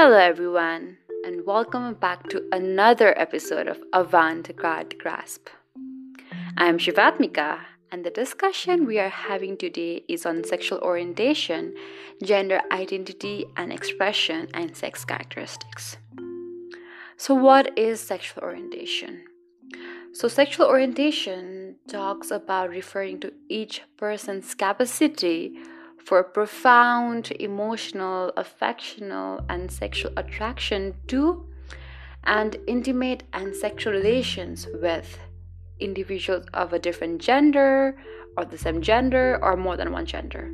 Hello, everyone, and welcome back to another episode of Avant Garde Grasp. I'm Shivatmika, and the discussion we are having today is on sexual orientation, gender identity and expression, and sex characteristics. So, what is sexual orientation? So, sexual orientation talks about referring to each person's capacity for profound emotional, affectional, and sexual attraction to and intimate and sexual relations with individuals of a different gender or the same gender or more than one gender.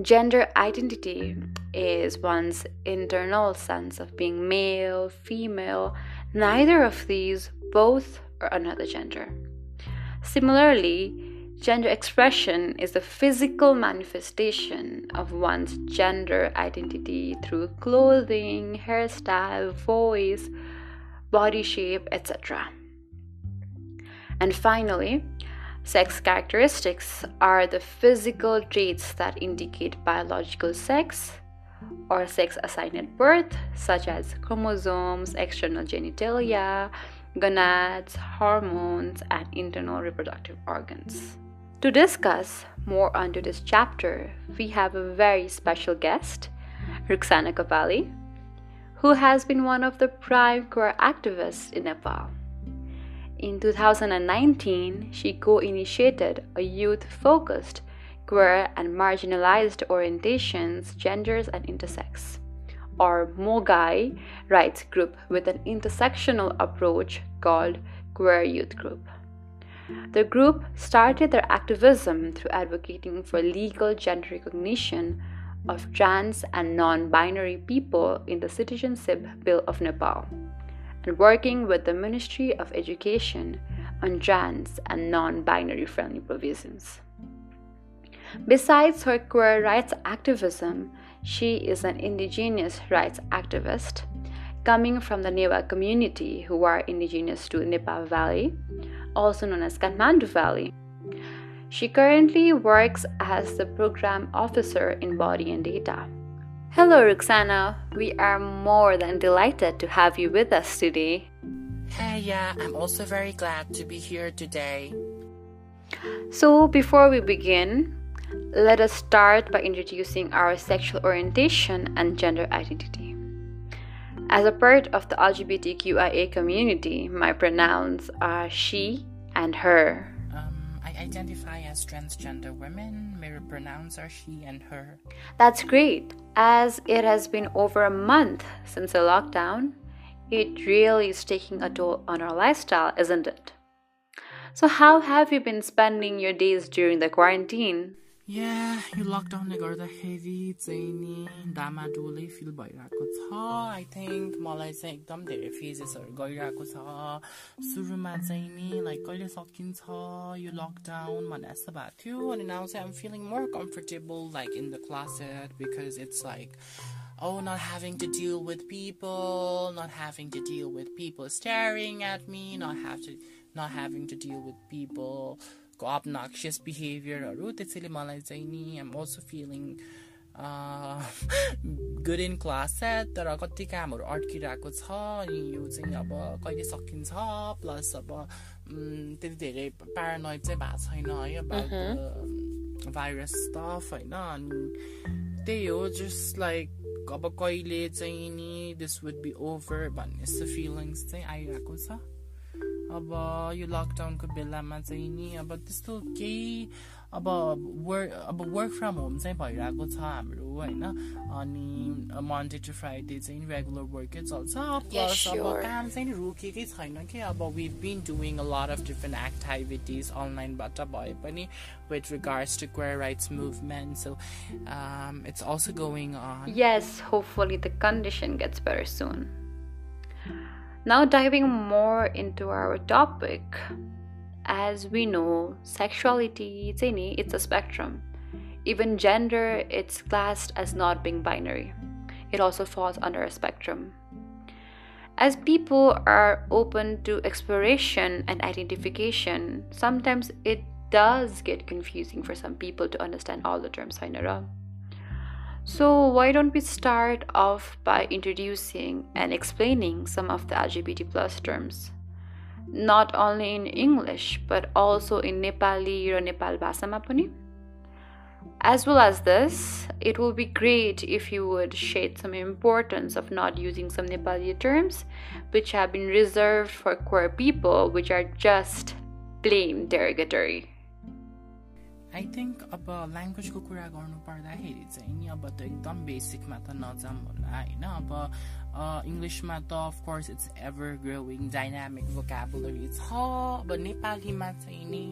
Gender identity is one's internal sense of being male, female, neither of these, both, or another gender. Similarly, Gender expression is the physical manifestation of one's gender identity through clothing, hairstyle, voice, body shape, etc. And finally, sex characteristics are the physical traits that indicate biological sex or sex assigned at birth, such as chromosomes, external genitalia, gonads, hormones, and internal reproductive organs. To discuss more under this chapter, we have a very special guest, Rukshana Kapali, who has been one of the prime queer activists in Nepal. In 2019, she co initiated a youth focused queer and marginalized orientations, genders, and intersex, or MOGAI rights group with an intersectional approach called Queer Youth Group. The group started their activism through advocating for legal gender recognition of trans and non binary people in the Citizenship Bill of Nepal and working with the Ministry of Education on trans and non binary friendly provisions. Besides her queer rights activism, she is an indigenous rights activist coming from the Newa community who are indigenous to Nepal Valley also known as Kathmandu Valley. She currently works as the program officer in Body and Data. Hello, Rukshana. We are more than delighted to have you with us today. Hey, yeah, I'm also very glad to be here today. So, before we begin, let us start by introducing our sexual orientation and gender identity. As a part of the LGBTQIA community, my pronouns are she and her. Um, I identify as transgender women. My pronouns are she and her. That's great. As it has been over a month since the lockdown, it really is taking a toll on our lifestyle, isn't it? So, how have you been spending your days during the quarantine? या यो लकडाउनले गर्दाखेरि चाहिँ नि डामाडोलै fill भइरहेको छ I think मलाई चाहिँ एकदम धेरै फेजेसहरू गइरहेको छ सुरुमा चाहिँ नि लाइक कहिले सकिन्छ यो लकडाउन भन्ने जस्तो भएको थियो अनि नाउ चाहिँ आम feeling more comfortable like in the class because it's like oh, not having to deal with people, not having to deal with people staring at me, not have to, not having to deal with people को obnoxious behaviorहरू त्यसैले मलाई चाहिँ नि I'm also feeling good in class set तर कति कामहरू अड्किरहेको छ अनि यो चाहिँ अब कहिले सकिन्छ प्लस अब त्यति धेरै प्यारानोइड चाहिँ भएको छैन है अब भाइरस स्टफ होइन अनि त्यही हो जस्ट लाइक अब कहिले चाहिँ नि दिस वुड बी ओभर भन्ने जस्तो फिलिङ्स चाहिँ आइरहेको छ। अब यो लकडाउनको बेलामा चाहिँ नि अब त्यस्तो केही अब वर्क अब वर्क फ्रम होम चाहिँ भइरहेको छ हाम्रो होइन अनि मन्डे टु फ्राइडे चाहिँ रेगुलर वर्कै चल्छ प्लस अब काम चाहिँ रोकेकै छैन कि अब we been doing a lot of different activities अनलाइनबाट भए पनि with regards to queer rights movement so um, it's also going on yes hopefully the condition gets better soon now, diving more into our topic, as we know, sexuality it's a spectrum. Even gender, it's classed as not being binary. It also falls under a spectrum. As people are open to exploration and identification, sometimes it does get confusing for some people to understand all the terms know. So, why don't we start off by introducing and explaining some of the LGBT plus terms? Not only in English, but also in Nepali or Nepal Bhasama pani? As well as this, it will be great if you would shade some importance of not using some Nepali terms which have been reserved for queer people, which are just plain derogatory. I think अब ल्याङ्ग्वेजको कुरा गर्नु पर्दाखेरि चाहिँ नि अब त एकदम बेसिकमा त नजाम होला होइन अब इङ्ग्लिसमा त of course it's ever growing dynamic vocabulary छ अब नेपालीमा चाहिँ नि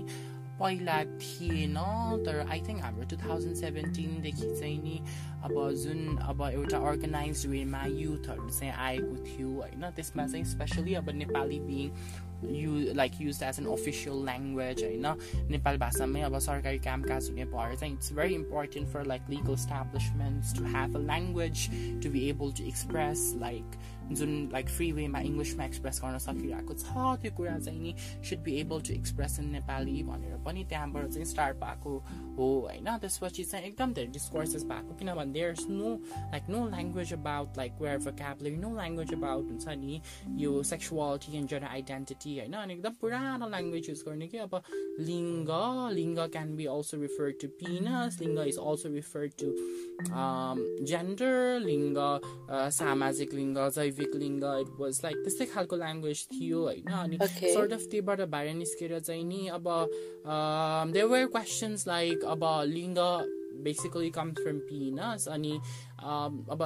पहिला थिएन तर आई थिङ्क हाम्रो टु थाउजन्ड सेभेन्टिनदेखि चाहिँ नि अब जुन अब एउटा अर्गनाइज वेमा युथहरू चाहिँ आएको थियो होइन त्यसमा चाहिँ स्पेसली अब Nepali being you like use as an official language होइन नेपाली भाषामै अब सरकारी कामकाज हुने भएर चाहिँ it's very important for like legal establishments to have a language to be able to express like जुन लाइक फ्री वेमा इङ्ग्लिसमा एक्सप्रेस गर्न सकिरहेको छ त्यो कुरा चाहिँ नि should be able to express in Nepali भनेर पनि त्यहाँबाट चाहिँ स्टार्ट भएको हो होइन? त्यसपछि चाहिँ एकदम धेरै डिस्कोर्सेस भएको किनभने there is no like no language about like where vocabulary no language about हुन्छ नि यो सेक्सुअलिटी एन्ड जेन्डर आइडेन्टिटी होइन? अनि एकदम पुरानो ल्याङ्ग्वेज युज गर्ने कि? अब लिङ्ग लिङ्ग can be also refer to penis लिङ्ग is also refer to gender लिङ्ग सामाजिक लिङ्ग जैविक लिङ्ग इट वाज लाइक त्यस्तै खालको ल्याङ्ग्वेज थियो होइन अनि सर्ट अफ त्योबाट बाहिर निस्केर चाहिँ नि अब देयर वर क्वेसन्स लाइक अब लिङ्ग बेसिकली कम्स फ्रम पिनस अनि अब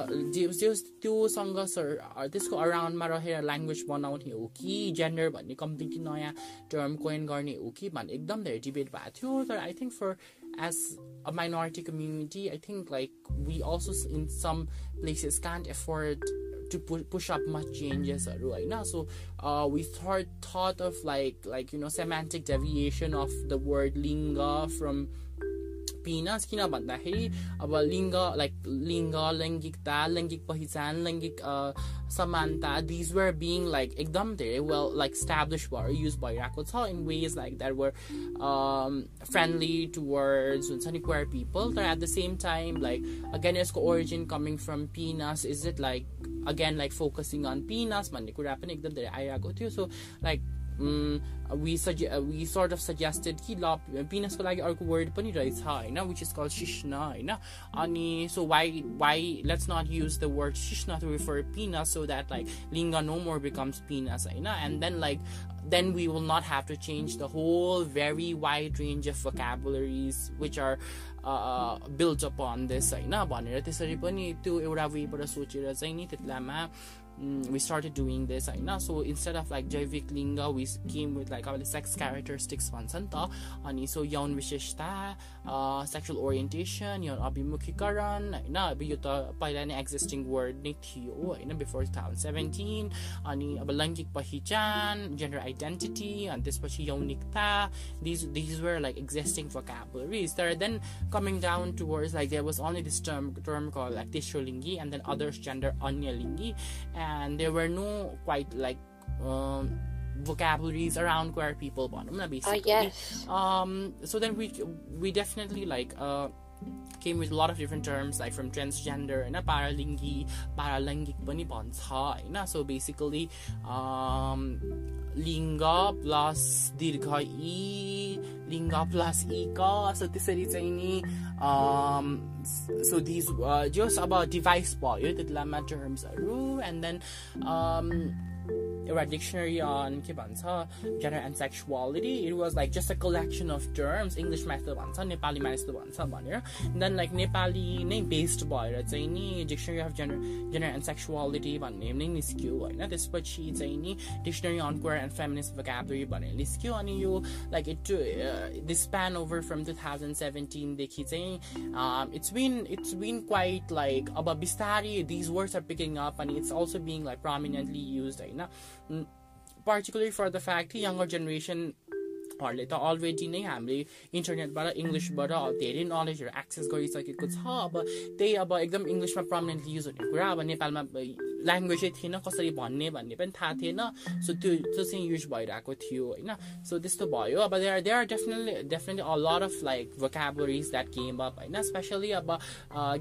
त्योसँग सर त्यसको अराउन्डमा रहेर ल्याङ्ग्वेज बनाउने हो कि जेन्डर भन्ने कम्प्लिटली नयाँ टर्म कोइन गर्ने हो कि भन्ने एकदम धेरै डिबेट भएको थियो तर I think for as a minority community, I think like we also in some places can't afford to pu- push up much changes right now so uh, we thought thought of like like you know semantic deviation of the word linga from penis किन भन्दाखेरि अब लिङ्ग like लिङ्ग लैङ्गिकता लैङ्गिक पहिचान लैङ्गिक समानता these were being like एकदम धेरै वेल लाइक स्ट्याब्लिस भएर युज भइरहेको छ in ways like that were friendly towards हुन्छ नि क्वेयर पिपल तर at the same time like again यसको origin coming from penis is it like again like focusing on penis भन्ने कुरा पनि एकदम धेरै आइरहेको थियो. So like वी सजे वी सर्ट अफ सजेस्टेड कि ल पिनसको लागि अर्को वर्ड पनि रहेछ होइन विच इज कल सिस्न होइन अनि सो वाइ वाइ let's not use the word सिस्न to refer pins so that like लिङ्ग नो मोर बिकम्स पिनस होइन and then like then we will not have to change the whole very wide range of vocabularies which are uh, built upon this होइन भनेर त्यसरी पनि त्यो एउटा वेबाट सोचेर चाहिँ नि त्यति बेलामा mm, we started doing this होइन सो इन्स्टेड अफ लाइक जैविक लिङ्ग वी केम विथ लाइक अब सेक्स क्यारेक्टरिस्टिक्स भन्छ नि त अनि सो यौन विशेषता सेक्सुअल ओरिएन्टेसन यौन अभिमुखीकरण होइन अब यो त पहिला नै एक्जिस्टिङ वर्ड नै थियो होइन बिफोर टु थाउजन्ड सेभेन्टिन अनि अब लैङ्गिक पहिचान जेन्डर आइडेन्टिटी अनि त्यसपछि यौनिकता these these were like existing vocabularies तर then coming down towards like there was only this term term called like तेस्रोलिङ्गी and then others gender अन्यलिङ्गी and there were no quite like um, vocabularies around queer people basically. Oh, yes. Um, so then we we definitely like uh, came with a lot of different terms like from transgender and paralingi paralangic पनि भन्छ होइन so basically um, लिङ्ग plus दीर्घ इ लिङ्ग plus इ क सो त्यसरी चाहिँ नि सो दिज जस अब डिभाइस भयो त्यति बेलामा टर्म्सहरू एन्ड देन एउटा डिक्सनरी अन के भन्छ gender end sexuality it was like just a collection of terms इङ्ग्लिसमा यस्तो भन्छ नेपालीमा यस्तो भन्छ भनेर देन लाइक नेपाली नै बेस्ड भएर चाहिँ नि dictionary of gender gender end sexuality भन्ने नै निस्क्यो होइन त्यसपछि चाहिँ नि डिक्सनरी अन क्वर एन्ड फेमिनिस्ट भोकाबुलरी भनेर निस्क्यो अनि यो like it this pan over from two thousand सेभेन्टिनदेखि चाहिँ it's been it's been quite like अब बिस्तारै these words are picking up अनि it's also being like prominently use होइन Particularly for the fact कि यङ्गर जेनेरेसनहरूले त अलरेडी नै हामीले इन्टरनेटबाट इङ्ग्लिसबाट धेरै नलेजहरू एक्सेस गरिसकेको छ अब त्यही अब एकदम इङ्ग्लिसमा पर्मानेन्टली युज हुने कुरा अब नेपालमा ल्याङ्ग्वेजै थिएन कसरी भन्ने भन्ने पनि थाहा थिएन सो त्यो त्यो चाहिँ युज भइरहेको थियो होइन सो त्यस्तो भयो अब there there are definitely definitely a lot of like vocabularies that came up होइन स्पेसली अब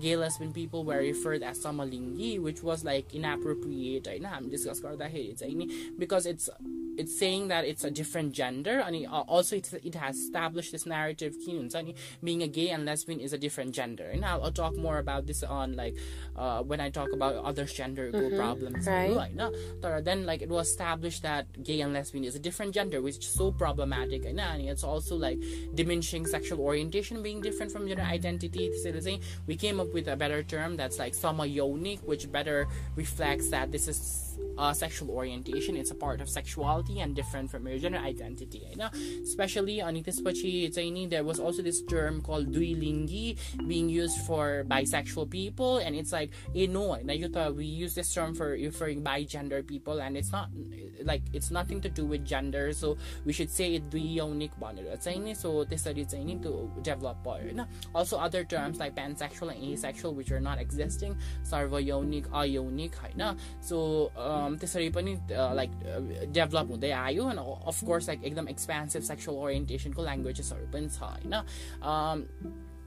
गेल बिन पिपल वर रिफर्ड एज समलिङ्गी विच वाज लाइक इनएप्रोप्रिएट होइन हामी डिस्कस गर्दाखेरि चाहिँ नि because it's it's saying that it's a different gender and also it, it has established this narrative being a gay and lesbian is a different gender and I'll, I'll talk more about this on like uh, when I talk about other gender mm-hmm. problems. Right. right then like it was established that gay and lesbian is a different gender which is so problematic. And it's also like diminishing sexual orientation being different from gender identity. We came up with a better term that's like sama yonic which better reflects that this is uh, sexual orientation. It's a part of sexuality and different from your gender identity. Right? Now, especially on Itispachi Chinese, there was also this term called duilingi being used for bisexual people, and it's like inoy. Nayuta, we use this term for referring bi-gender people, and it's not like it's nothing to do with gender, so we should say it duionic banera Chinese. So this study Chinese to develop? Now, also other terms like pansexual and asexual, which are not existing, sarvayonic, ionic, right? Now, so uh, त्यसरी पनि like develop हुँदै आयो अनि of course like एकदम expensive sexual ओरिएन्टेसनको ल्याङ्ग्वेजेसहरू पनि छ होइन?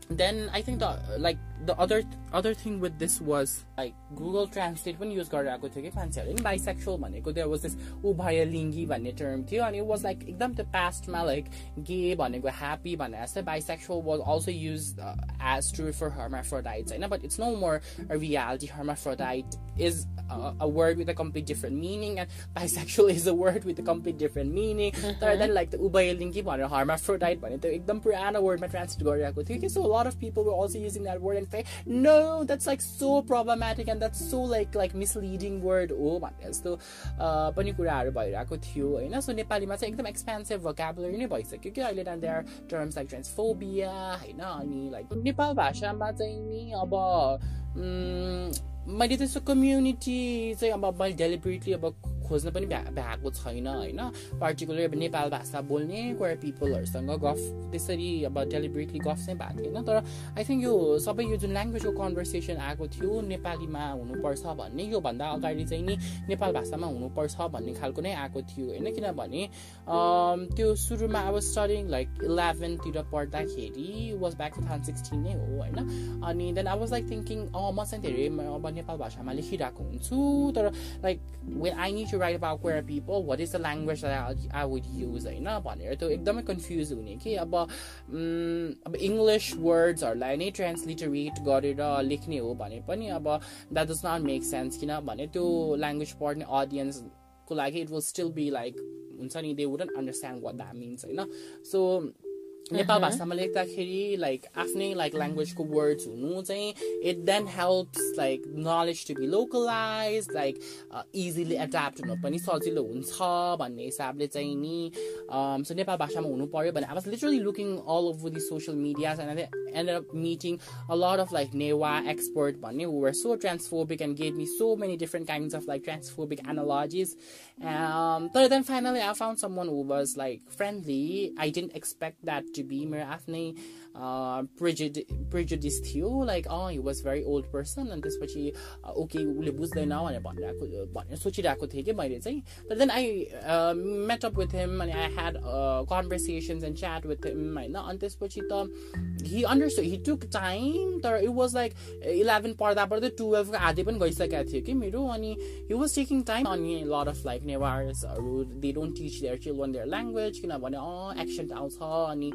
then I think the like the other other thing with this was like Google Translate पनि युज गरिरहेको थियो कि मान्छेहरूले नि बाइसेक्सुअल भनेको देयर वाज दिस उभयलिङ्गी भन्ने टर्म थियो अनि वाज लाइक एकदम त्यो पास्टमा लाइक गे भनेको ह्याप्पी भने जस्तै bisexual was also use as to फर हर्माफ्रोडाइट्स होइन but it's no more a reality hermaphrodite is a word with a complete different meaning and bisexual is a word with a complete different meaning तर then like त्यो उभयलिङ्गी भनेर hermaphrodite भने त्यो एकदम पुरानो वर्डमा translate गरिरहेको थियो कि सो lot of people were also using that word and say, no, that's like so problematic and that's so like like misleading word. हो भन्ने जस्तो पनि कुराहरू भइरहेको थियो होइन? सो नेपालीमा चाहिँ एकदम एक्सपेन्सिभ भोकाबुलरी नै भइसक्यो कि अहिले there are terms like transphobia होइन? अनि लाइक नेपाल भाषामा चाहिँ नि अब मैले त्यस्तो कम्युनिटी चाहिँ अब मैले डेलिबरेटली अब खोज्न पनि भ्या भ्याएको छैन होइन। पर्टिकुलर अब नेपाल भाषा बोल्ने कोही पिपलहरूसँग गफ त्यसरी अब डेलिबरेटली गफ चाहिँ भएको थिएन। तर आई थिङ्क यो सबै यो जुन ल्याङ्ग्वेजको कन्भर्सेसन आएको थियो नेपालीमा हुनुपर्छ भन्ने योभन्दा अगाडि चाहिँ नि नेपाल भाषामा हुनुपर्छ भन्ने खालको नै आएको थियो होइन? किनभने त्यो सुरुमा अब स्टडिङ लाइक इलेभेनतिर पढ्दाखेरि was back two thousand sixteen नै हो होइन? अनि then I was like thinking म चाहिँ धेरै अब नेपाल भाषामा लेखिरहेको हुन्छु तर like when I need to write about queer people what is the language I would use होइन भनेर त्यो एकदमै कन्फ्युज हुने कि अब अब इङ्ग्लिस वर्ड्सहरूलाई नै ट्रान्सलिटरेट गरेर लेख्ने हो भने पनि अब that does not make sense किनभने त्यो ल्याङ्ग्वेज पढ्ने अडियन्सको लागि it will still be like हुन्छ नि they wouldn't understand what that means होइन सो नेपाल भाषामा लेख्दाखेरि लाइक आफ्नै लाइक ल्याङ्ग्वेजको वर्ड्स हुनु चाहिँ it then helps like knowledge to be localize like easily adapt हुनु पनि सजिलो हुन्छ भन्ने हिसाबले चाहिँ नि सो नेपाल भाषामा हुनु पऱ्यो भने अब literally looking all over the social media end up meeting a lot of like Newa expert भन्ने who were so transphobic and gave me so many different kinds of like transphobic analogies. Um, but then finally I found someone who was like friendly. I didn't expect that to be मेरो आफ्नै prejudice थियो like uh he was very old person अनि त्यसपछि okay उसले बुझ्दैन भनेर भनिरहेको भनेर सोचिरहेको थिएँ कि मैले चाहिँ तर then I met up with him अनि I had conversations and chat with him होइन अनि त्यसपछि त he understood he took time तर इट वाज लाइक इलेभेन पढ्दा पढ्दै टुवेल्भको आधी पनि गइसकेको थियो कि मेरो अनि हि वाज टेकिङ टाइम अनि lot of like नेवार्सहरू they don't teach their children their language किनभने अँ एक्सेन्ट आउँछ अनि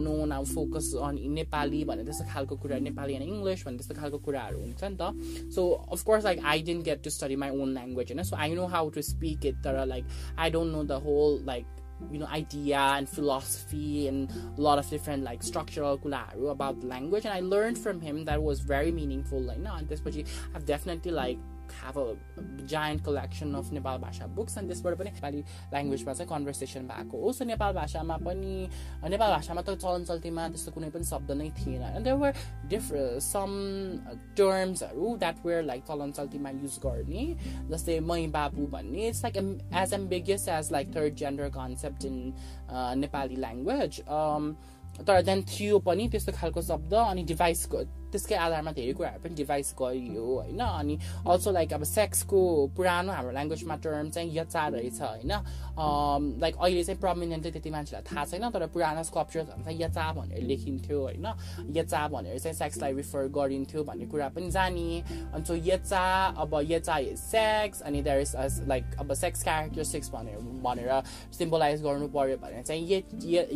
no now focus on Nepali भन्ने त्यस्तो खालको कुरा नेपाली एन्ड इङ्ग्लिस भन्ने त्यस्तो खालको कुराहरू हुन्छ नि त so of course like I didn't get to study my own language होइन so I know how to speak it तर like I don't know the whole like you know idea and philosophy and a lot of different like structural kularu about the language and I learned from him that was very meaningful like no, this but I've definitely like have a giant collection of Nepal भाषा books अनि त्यसबाट पनि नेपाली ल्याङ्ग्वेजमा चाहिँ conversation भएको हो सो नेपाल भाषामा पनि नेपाल भाषामा त चलन चल्तीमा त्यस्तो कुनै पनि शब्द नै थिएन and there were differ some टर्म्सहरू that where like चलन चल्तीमा युज गर्ने जस्तै मै बाबु भन्ने it's like as ambiguous as like third gender concept in Nepali language तर देन थियो पनि त्यस्तो खालको शब्द अनि डिभाइसको त्यसकै आधारमा धेरै कुराहरू पनि डिभाइस गरियो होइन? अनि अल्सो लाइक अब सेक्सको पुरानो हाम्रो ल्याङ्ग्वेजमा टर्म चाहिँ यचा रहेछ होइन? लाइक अहिले चाहिँ प्रमिनेन्टली त्यति मान्छेलाई थाहा छैन तर पुरानो स्कल्पचर्सहरू चाहिँ यचा भनेर लेखिन्थ्यो होइन? यचा भनेर चाहिँ सेक्सलाई रिफर गरिन्थ्यो भन्ने कुरा पनि जानिए। अनि सो यचा अब यचा सेक्स अनि देयर इज लाइक अब सेक्स क्यारेक्टरिस्टिक्स भनेर भनेर सिम्बलाइज गर्नु पऱ्यो भने चाहिँ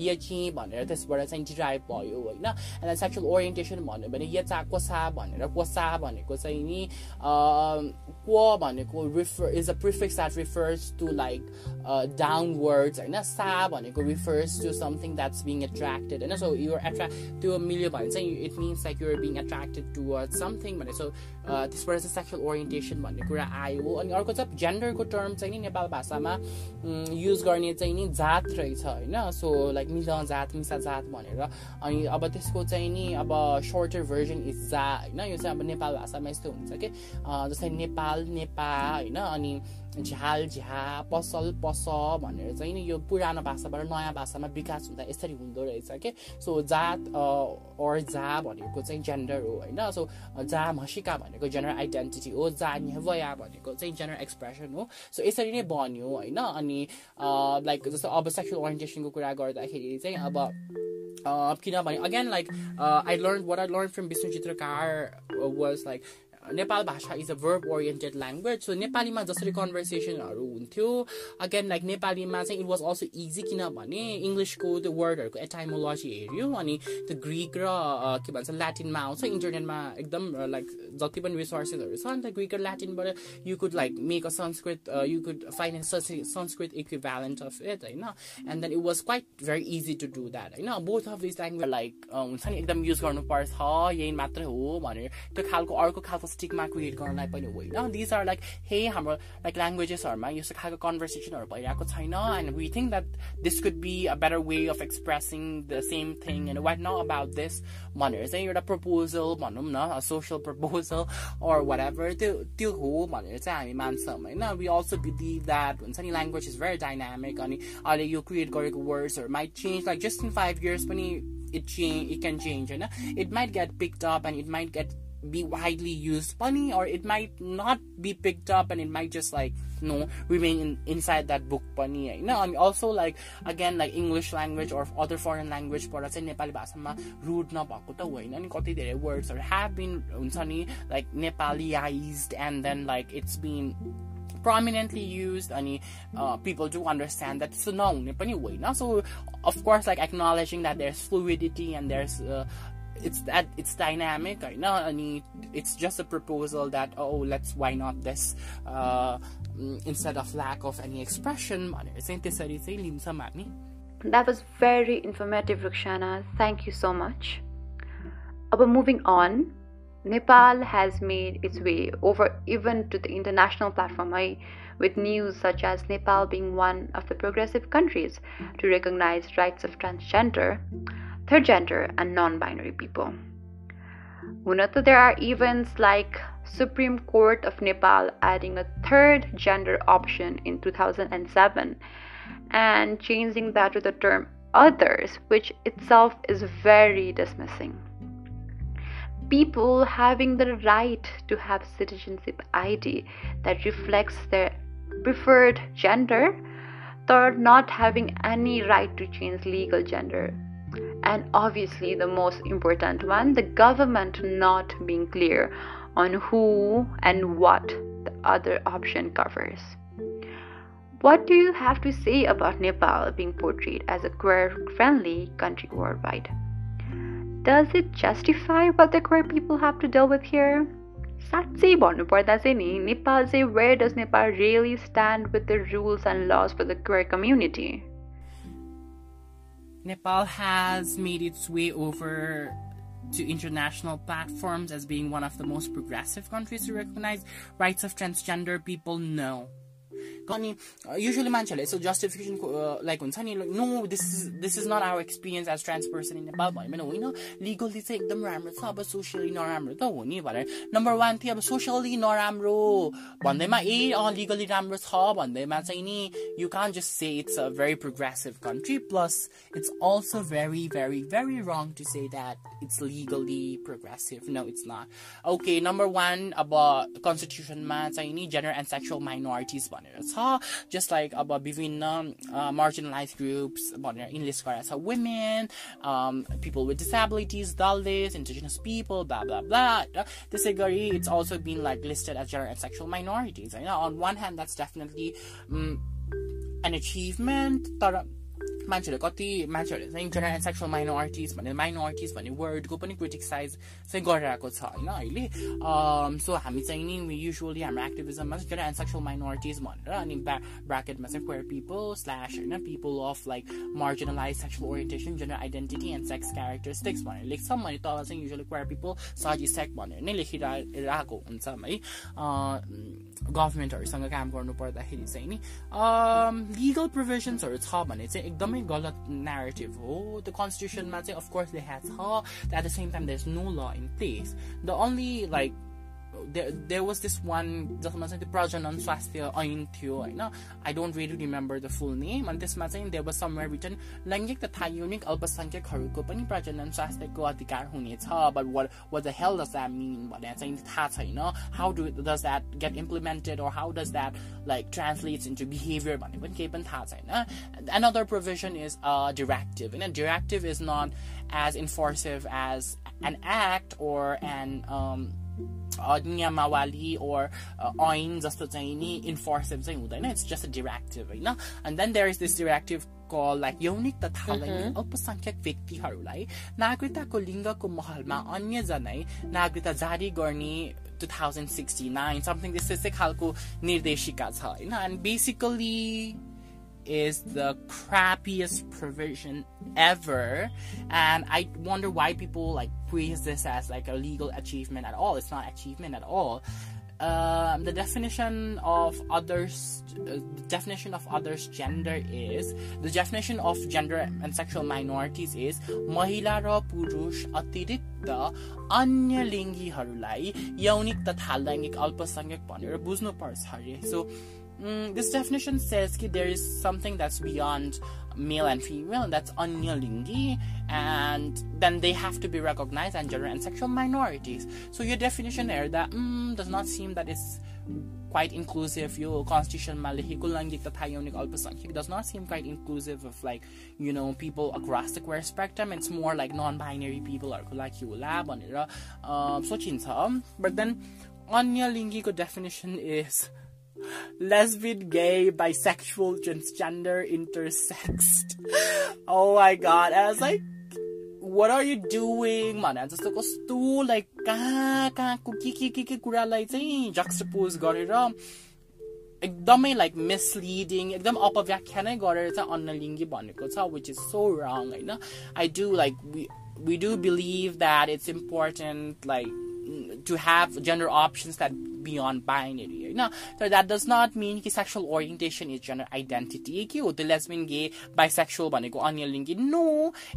यची भनेर त्यसबाट चाहिँ डिराइभ भयो होइन? एन्ड सेक्सुअल ओरिएन्टेसन भन्यो भने यचा कोसा भनेर कोसा भनेको चाहिँ नि को भनेको refer is a prefix that refers to like downwards होइन सा भनेको refers to something that's being attracted होइन सो युर एट्र्याक्ट त्यो मिल्यो भने चाहिँ it means like you're being attracted toward something भने सो त्यसबाट चाहिँ सेक्सुअल ओरिएन्टेसन भन्ने कुरा आयो। अनि अर्को चाहिँ जेन्डरको टर्म चाहिँ नि नेपाल भाषामा युज गर्ने चाहिँ नि जात रहेछ होइन? सो लाइक मिल जात मिसा जात भनेर। अनि अब त्यसको चाहिँ नि अब सर्टर भर्जन इज जा होइन? यो चाहिँ अब नेपाल भाषामा यस्तो हुन्छ कि? जस्तै नेपाल नेपा होइन? अनि झ्याल झ्या पसल पस भनेर चाहिँ नि यो पुरानो भाषाबाट नयाँ भाषामा विकास हुँदा यसरी हुँदो रहेछ कि? सो जात अर जा भनेको चाहिँ जेन्डर हो होइन? सो जा मसिका भनेको जेनरल आइडेन्टिटी हो जा नेवया भनेको चाहिँ जेनरल एक्सप्रेसन हो सो यसरी नै बन्यो होइन अनि लाइक जस्तो अब सेक्सुअल ओरिएन्टेसनको कुरा गर्दाखेरि चाहिँ अब किनभने again like I learn what I learn from Vishnu Chitrakar was like Nepal Bhasa is a verb oriented language so नेपालीमा जसरी कन्भर्सेसनहरू हुन्थ्यो अगेन लाइक नेपालीमा चाहिँ इट वाज अल्सो इजी किनभने इङ्ग्लिसको त्यो वर्डहरूको एटाइमोलोजी हेऱ्यो अनि त्यो ग्रिक र के भन्छ ल्याटिनमा आउँछ इन्टरनेटमा एकदम लाइक जति पनि रिसोर्सेसहरू छ अन्त ग्रिक र ल्याटिनबाट you could like make a Sanskrit you could finance Sanskrit equivalent of it होइन? And then it was quite very easy to do that होइन? Both of this language like हुन्छ नि एकदम युज गर्नुपर्छ यही मात्रै हो भनेर त्यो खालको अर्को खालको स्टिकमा क्रिएट गर्नलाई पनि होइन दिज आर लाइक हे हाम्रो लाइक ल्याङ्ग्वेजेसहरूमा यस्तो खालको कन्भर्सेसनहरू भइरहेको छैन and we think that this could be a better way of expressing the same thing and what न अबाउट दिस भनेर चाहिँ एउटा प्रपोजल भनौँ न social proposal or whatever त्यो त्यो हो भनेर चाहिँ हामी मान्छौँ होइन वी अल्सो बिलिभ द्याट हुन्छ नि ल्याङ्ग्वेज इज भेरी डाइनामिक अनि अहिले यो क्रिएट गरेको वर्ड्सहरू might change like just in five years पनि it change it can change होइन it might get picked up and it might get be widely used funny or it might not be picked up and it might just like you know remain in, inside that book funny you know and also like again like english language or other foreign language but चाहिँ नेपाली भाषामा rude नभएको त होइन अनि कति धेरै वर्ड्सहरू have been हुन्छ नि like नेपालीआइज end then like it's been prominently used and uh, people do understand that so no so of course like acknowledging that there's fluidity and there's uh, it's that it's dynamic होइन अनि it's just a proposal that oh let's why not this uh, instead of lack of any expression भनेर चाहिँ त्यसरी चाहिँ लिन्छौँ हामी That was very informative, Rukshana. Thank you so much. But moving on, Nepal has made its way over even to the international platform with news such as Nepal being one of the progressive countries to recognize rights of transgender third gender, and non binary people. We note that there are events like Supreme Court of Nepal adding a third gender option in 2007 and changing that to the term others, which itself is very dismissing. People having the right to have citizenship ID that reflects their preferred gender, they're not having any right to change legal gender and obviously the most important one the government not being clear on who and what the other option covers what do you have to say about nepal being portrayed as a queer friendly country worldwide does it justify what the queer people have to deal with here साँच्चै भन्नुपर्दा चाहिँ नि नेपाल चाहिँ where does Nepal really stand with the rules and laws for the queer community? Nepal has made its way over to international platforms as being one of the most progressive countries to recognize rights of transgender people? No. अनि usually मान्छेहरूले यसो जस्टिफिकेसनको like हुन्छ नि no this is this is not our experience as trans person in Nepal भन्यो भने होइन legally चाहिँ एकदम राम्रो छ अब सोसियली नराम्रो त हो नि भनेर नम्बर वान थियो अब सोसियली नराम्रो भन्दैमा ए अँ लिगली राम्रो छ भन्दैमा चाहिँ नि you can just say it's a very progressive country plus it's also very very very wrong to say that it's legally progressive no it's not okay number one अब कन्स्टिट्युसनमा चाहिँ नि जेनरल एन्ड सेक्सुअल माइनोरिटिज भनेर so just like about between um, uh, marginalized groups, about this case class, women, um, people with disabilities, Dalits, indigenous people, blah blah blah. This category it's also been like listed as gender and sexual minorities. You know, on one hand, that's definitely mm, an achievement. मान्छेहरूले कति मान्छेहरूले चाहिँ and sexual minorities भन्ने minorities भन्ने वर्डको पनि क्रिटिक्साइज चाहिँ गरिरहेको छ होइन अहिले? सो हामी चाहिँ नि युजली हाम्रो एक्टिभिजममा चाहिँ जेनरल एन्ड सेक्सुअल माइनोरिटिज भनेर अनि ब्राकेटमा चाहिँ क्वेयर पिपल स्ल्यास होइन people of like marginalize sexual orientation general identity and sex characteristics भनेर लेख्छौँ। भने तल चाहिँ युजली क्वेयर पिपल सजी सेक भनेर नै लेखिरहेको हुन्छ है। गभर्मेन्टहरूसँग काम गर्नु पर्दाखेरि चाहिँ नि लिगल प्रोभिजन्सहरू छ भने चाहिँ एकदमै गलत नेरेटिभ हो। त्यो कन्स्टिट्युसनमा चाहिँ अफकोर्स दे ह्याज छ at the same time there is no law in place the only like there was this one जसमा चाहिँ त्यो प्रजनन स्वास्थ्य ऐन थियो होइन I don't really remember the full name अनि त्यसमा चाहिँ देयर वाज समवेयर रिटन लैङ्गिक तथा युनिक अल्पसङ्ख्यकहरूको पनि प्रजनन स्वास्थ्यको अधिकार हुनेछ but watt what the health does that mean भनेर चाहिँ थाहा छैन how do does that get implemented or how does that like translates into behaviour भन्ने पनि केही पनि थाहा छैन another provision is a directive होइन directive is nut as enforcive as an act or an um, नियमावली ओर ऐन जस्तो चाहिँ नि इन्फोर्सिभ चाहिँ हुँदैन इट्स जस्ट अ डिरेक्टिभ होइन and then there is this directive call like यौनिक तथा लैङ्गिक अल्पसङ्ख्यक व्यक्तिहरूलाई नागरिकताको लिङ्गको महलमा अन्य जनै नागरिकता जारी गर्ने two thousand sixty nine something त्यस्तै खालको निर्देशिका छ होइन and basically is the crappiest provision ever and i wonder why people like praise this as like a legal achievement at all it's not achievement at all um, the definition of others uh, the definition of others gender is the definition of gender and sexual minorities is महिला र पुरुष अतिरिक्त अन्य लिङ्गीहरूलाई यौनिक तथा लैङ्गिक अल्पसङ्ख्यक भनेर बुझ्नुपर्छ अरे सो Mm, this definition says that there is something that's beyond male and female, and that's onyolingi, and then they have to be recognized and gender and sexual minorities. So your definition there that mm, does not seem that it's quite inclusive. Your constitution malihikulang yung tatayong ni alpasang does not seem quite inclusive of like you know people across the queer spectrum. It's more like non-binary people or like on um uh, so chinsa but then onyolingi definition is lesbian, gay, bisexual, transgender, intersexed. oh my god. And I was like, what are you doing? Man, जस्तो कस्तो like कहाँ कहाँको के के के के कुरालाई चाहिँ जक्सपोज गरेर एकदमै लाइक मिसलिडिङ एकदम अपव्याख्या नै गरेर चाहिँ अन्नलिङ्गी भनेको छ विच इज सो रङ होइन I do like we do believe that it's important like to have gender options that beyond binary होइन तर द्याट डज नट मिन कि sexual orientation is gender identity के हो त्यो लेसबिन गे बाइसेक्सुअल भनेको अन्य लिङ्गी no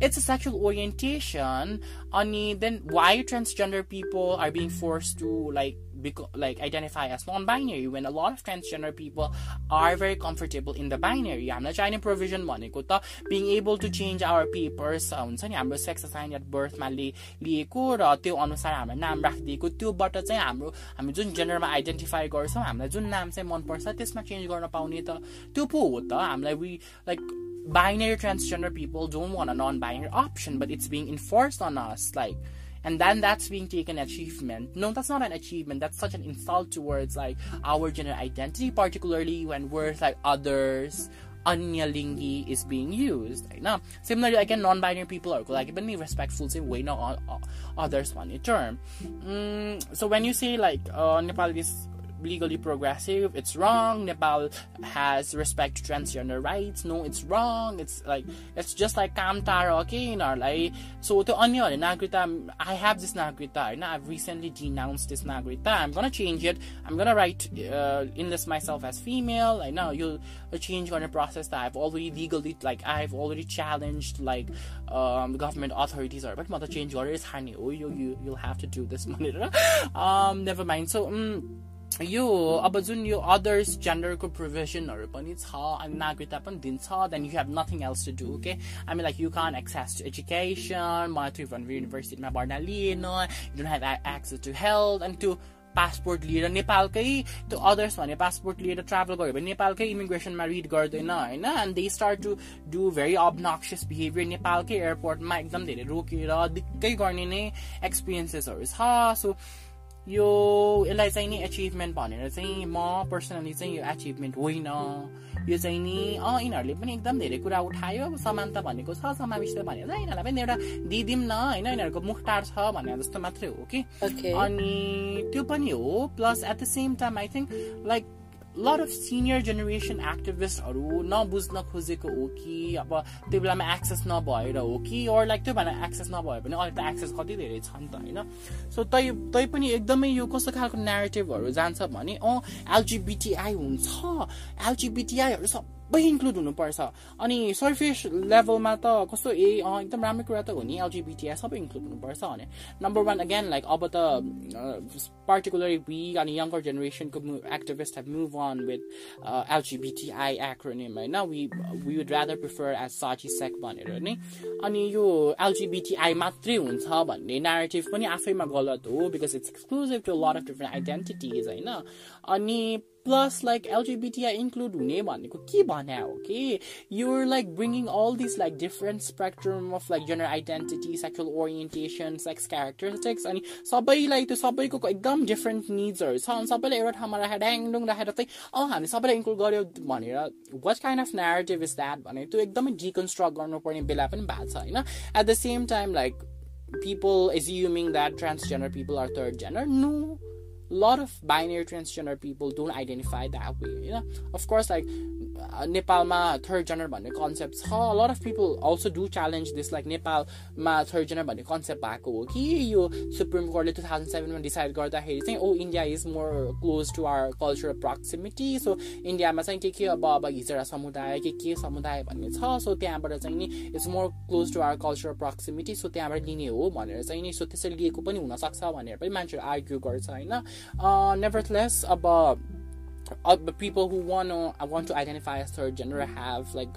it's a sexual orientation अनि then why transgender people are being force to like like identify as non-binary when a lot of transgender people are very comfortable in the binary हामीलाई चाहिने provision भनेको त being able to change our papers हुन्छ नि हाम्रो sex sign eight बर्थमा लिएको र त्यो अनुसार हाम्रो नाम राखिदिएको त्योबाट चाहिँ हाम्रो हामी जुन जेन्डरमा आइडेन्टिफाई गर्छौँ हामीलाई जुन नाम चाहिँ मनपर्छ त्यसमा चेन्ज गर्न पाउने त त्यो पो हो त हामीलाई we like binary transgender people don't want a non-binary option but it's being enforced on us like and then that's being taken achievement. No that's not an achievement. That's such an insult towards like our gender identity particularly when words like others. Anya lingi is being used. Right now similarly again non-binary people are like but me respectful say way no others one term. Mm, so when you say like uh, nepal is legally progressive it's wrong nepal has respect to transgender rights no it's wrong it's like it's just like काम टाढा के यिनीहरूलाई सो त्यो अन्यहरूले नागरिकता I have this nagrita होइन I've recently denounced this nagrita I'm gonna change it I'm gonna write uh, enlist myself as female I know you change गर्ने process that I've already legally like I've already challenged like um, government authorities are but म त change गरेर छाड्ने हो यो you'll have to do this भनेर um, never mind so um, यो अब जुन यो others जेन्डरको प्रोभिजनहरू पनि छ अनि नागरिकता पनि दिन्छ then you have nothing else to do okay I mean like you can access to education मलाई त्रिभुवन युनिभर्सिटीमा पढ्न lien you don't have access to health अनि त्यो पासपोर्ट लिएर नेपालकै त्यो अदर्स भने पासपोर्ट लिएर ट्राभल गर्यो भने नेपालकै इमिग्रेसनमा रिड गर्दैन होइन and they start to do very obnoxious behaviour नेपालकै एयरपोर्टमा एकदम धेरै रोकेर दिक्कै गर्ने नै एक्सपिरियन्सेसहरू छ सो यो यसलाई चाहिँ नि एचिभमेन्ट भनेर चाहिँ म पर्सनली चाहिँ यो एचिभमेन्ट होइन। यो चाहिँ नि अँ यिनीहरूले पनि एकदम धेरै कुरा उठायो। समानता भनेको छ समावेश भनेर यिनीहरूलाई पनि एउटा दिदिउँ न। होइन यिनीहरूको मुखटार छ भने जस्तो मात्रै हो कि। अनि त्यो पनि हो। Plus at the same time I think like lot of senior generation एक्टिभिस्टहरू नबुझ्न खोजेको हो कि अब त्यो बेलामा एक्सेस नभएर हो कि अरू लाइक त्यो भनेर एक्सेस नभयो भने अहिले त एक्सेस कति धेरै छ नि त होइन सो तै तै पनि एकदमै यो कस्तो खालको नेरेटिभहरू जान्छ भने अँ एलजिबिटिआई हुन्छ एलजिबिटिआईहरू सब सबै इन्क्लुड हुनुपर्छ अनि सर्फेस लेभलमा त कस्तो ए एकदम राम्रो कुरा त हो नि एलजिबिटिआई सबै इन्क्लुड हुनुपर्छ भने नम्बर वान अगेन लाइक अब त पर्टिकुलरली वी अनि यङ्गर जेनेरेसनको activist have move on with LGBTI acronym होइन we we would rather prefer as SOGIESC भनेर नि अनि यो एलजिबिटिआई मात्रै हुन्छ भन्ने नेरेटिभ पनि आफैमा गलत हो because it's exclusive to lot of different identities होइन अनि प्लस लाइक एलजिबिटिआई इन्क्लुड हुने भनेको के भने हो कि you're like bringing all this like different spectrum of like general identity sexual orientation sex characteristics अनि सबैलाई त्यो सबैको एकदम डिफरेन्ट निड्सहरू छ अनि सबैलाई एउटा ठाउँमा राखेर ड्याङडुङ राखेर चाहिँ अँ हामी सबैलाई इन्क्लुड गर्यो भनेर what kind of narrative is that भने त्यो एकदमै डिकन्स्ट्रक्ट गर्नुपर्ने बेला पनि भएको छ होइन at the same time like people assuming that transgender people are third gender. No, lot of binary transgender people don't identify that way you know? Of course like नेपालमा third gender भन्ने concept छ. Lot of people also do challenge this like नेपालमा third gender भन्ने concept भएको हो कि यो supreme कोर्टले टु थाउजन्ड सेभेनमा डिसाइड गर्दाखेरि चाहिँ ओ India is more close to our cultural proximity so इन्डियामा चाहिँ के के अब अब हिजडा समुदाय के के समुदाय भन्ने छ। सो त्यहाँबाट चाहिँ नि it's more close to our cultural proximity so त्यहाँबाट लिने हो भनेर चाहिँ नि सो त्यसरी लिएको पनि हुनसक्छ भनेर पनि मान्छेहरू आर्ग्यु गर्छ होइन? Uh, nevertheless, about uh, people who want to want to identify as third gender have like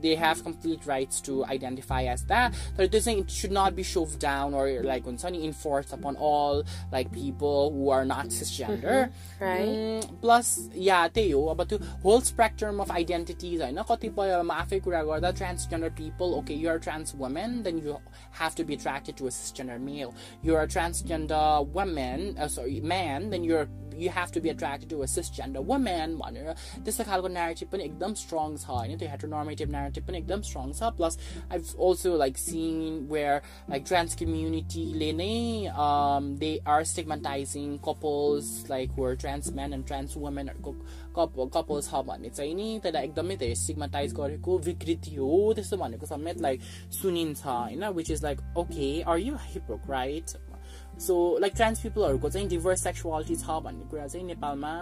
they have complete rights to identify as that but it doesn't it should not be shoved down or like when sunny enforced upon all like people who are not cisgender mm-hmm. right mm, plus yeah त्यही हो अब त्यो whole spectrum of identities होइन कतिपयमा आफै कुरा गर्दा transgender people okay you're a trans woman then you have to be attracted to a cisgender male you're a transgender woman uh, sorry man then you're you have to be attracted to a cisgender woman भनेर त्यस्तो खालको narrative पनि एकदम strong छ होइन त्यो हेट्रोनर्मेटिभ narrative पनि एकदम स्ट्रङ छ plus I also like sin where like trans कम्युनिटीले नै they are स्टिगमेन्टाइजिङ couples like were trans म्यान एन्ड ट्रान्स वुमेनहरूको कप कपल छ भने चाहिँ नि त्यसलाई एकदमै धेरै स्टिगमाटाइज गरेको विकृति हो त्यस्तो भनेको समेत लाइक सुनिन्छ होइन which is like okay are you हिप्रोक्राइट so like trans पिपलहरूको चाहिँ डिभर्स सेक्सुअलिटी छ भन्ने कुरा चाहिँ नेपालमा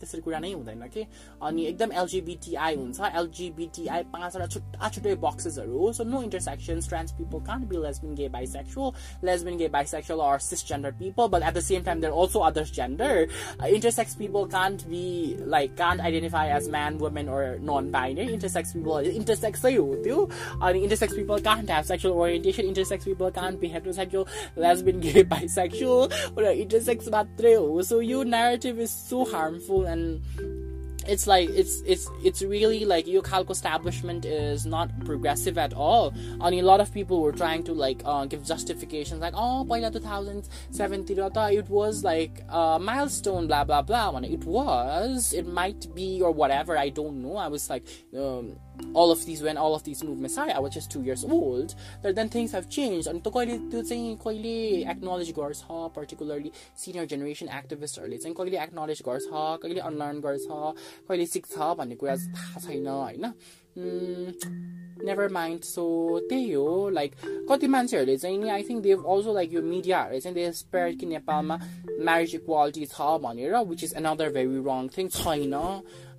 त्यसरी कुरा नै हुँदैन कि अनि एकदम एलजिबिटिआई हुन्छ एलजिबिटिआई पाँचवटा छुट्टा छुट्टै बक्सेसहरू हो so no intersections trans people can't B lesbian gay bisexual lesbian gay bisexual or sis gender people but at the same time there also others gender intersex people can't be like can't identify as man women or none binary intersex people इन्टरसेक्सै हो त्यो अनि intersex people can't have sexual orientation intersex people can't be heterosexual lesbian gay bisexual sexual or intersex matreo. So your narrative is so harmful and it's like it's it's it's really like your calco establishment is not progressive at all. And a lot of people were trying to like uh, give justifications like oh by 2017 it was like a milestone blah blah blah. When it was it might be or whatever i don't know. I was like um, all of these when all of these movements started I was just two years old but then things have changed अनि त कहिले त्यो चाहिँ कहिले acknowledge गर्छ particularly senior generation एक्टिभिस्टहरूले चाहिँ कहिले acknowledge गर्छ कहिले अनलर्न गर्छ कहिले सिक्छ भन्ने कुरा थाहा छैन होइन नेभर माइन्ड सो त्यही हो लाइक कति मान्छेहरूले चाहिँ नि I think Dev also like यो मिडियाहरूले चाहिँ दे स्पेयर कि नेपालमा म्यारिज इक्वालिटी छ भनेर विच इज अनदर भेरी रङ थिङ छैन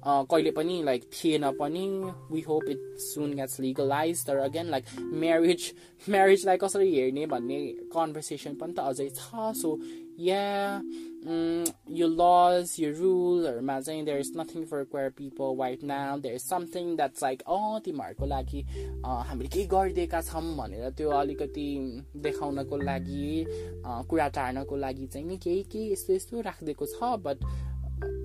कहिले पनि लाइक थिएन पनि। We hope it soon gets legalise तर अगेन लाइक म्यारिज म्यारिजलाई कसरी हेर्ने भन्ने कन्भर्सेसन पनि त अझै छ। सो या यो लज यो रुलहरूमा चाहिँ there is nothing for queer people right now there is something that's like अँ तिमीहरूको लागि हामीले केही गरिदिएका छौँ भनेर त्यो अलिकति देखाउनको लागि कुरा टार्नको लागि चाहिँ नि केही केही यस्तो यस्तो राखिदिएको छ। But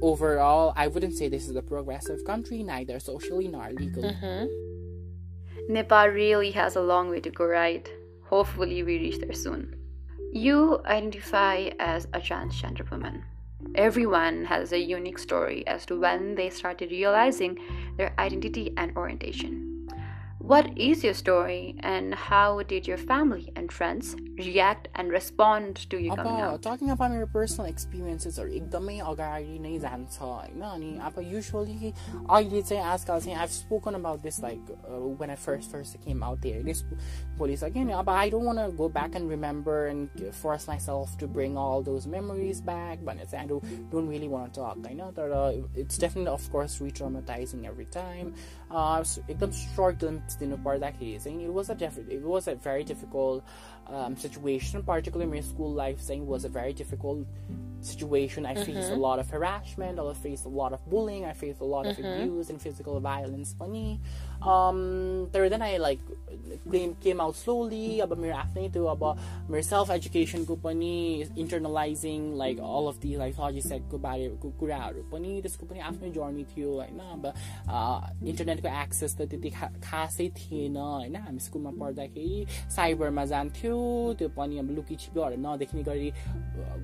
overall, I wouldn't say this is a progressive country, neither socially nor legally. Mm-hmm. Nepal really has a long way to go, right? Hopefully, we reach there soon. You identify as a transgender woman. Everyone has a unique story as to when they started realizing their identity and orientation. What is your story and how did your family and friends react and respond to you coming out? Talking about your personal experiences or एकदमै अगाडि नै जान्छ होइन अनि अब usually अहिले चाहिँ आजकल चाहिँ I've spoken about this like uh, when I first first came out there this police again अब I don't want to go back and remember and force myself to bring all those memories back but I don't, don't really want to talk होइन तर it's definitely of course re-traumatizing every time uh, एकदम short glimpse दिनु पर्दाखेरि चाहिँ it was a it was a very difficult um, situation particularly my school life saying was a very difficult situation I faced mm-hmm. a lot of harassment I faced a lot of bullying I faced a lot mm-hmm. of abuse and physical violence पनि um, तर then I like claim came out slowly अब मेरो आफ्नै त्यो अब मेरो self एजुकेसनको पनि इन्टरनलाइजिङ like all of the like सजिसेटको बारेको कुराहरू पनि त्यसको पनि आफ्नै जर्नी थियो होइन अब इन्टरनेटको एक्सेस त त्यति खासै थिएन होइन हामी स्कुलमा पढ्दाखेरि साइबरमा जान्थ्यो त्यो पनि अब लुकी छिप्योहरू नदेख्ने गरी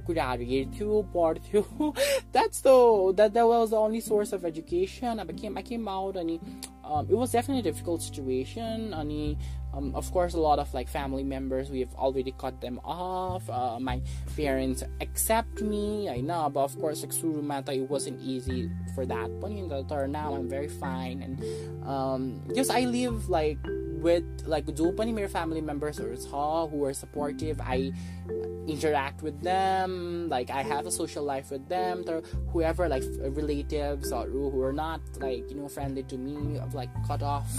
कुराहरू हेर्थ्यो पढ्थ्यो that's the that that was the only source of education अब केम आई केम आउट अनि um, it was definitely a difficult situation um, of course a lot of like family members we've already cut them off. Uh, my parents accept me i know but of course like suru mata it wasn't easy for that. But in the turn now i'm very fine. And um yes i live like with like do pani mere family members or who are supportive. I interact with them. Like i have a social life with them. Or whoever like relatives or who are not like you know friendly to me of like cut off.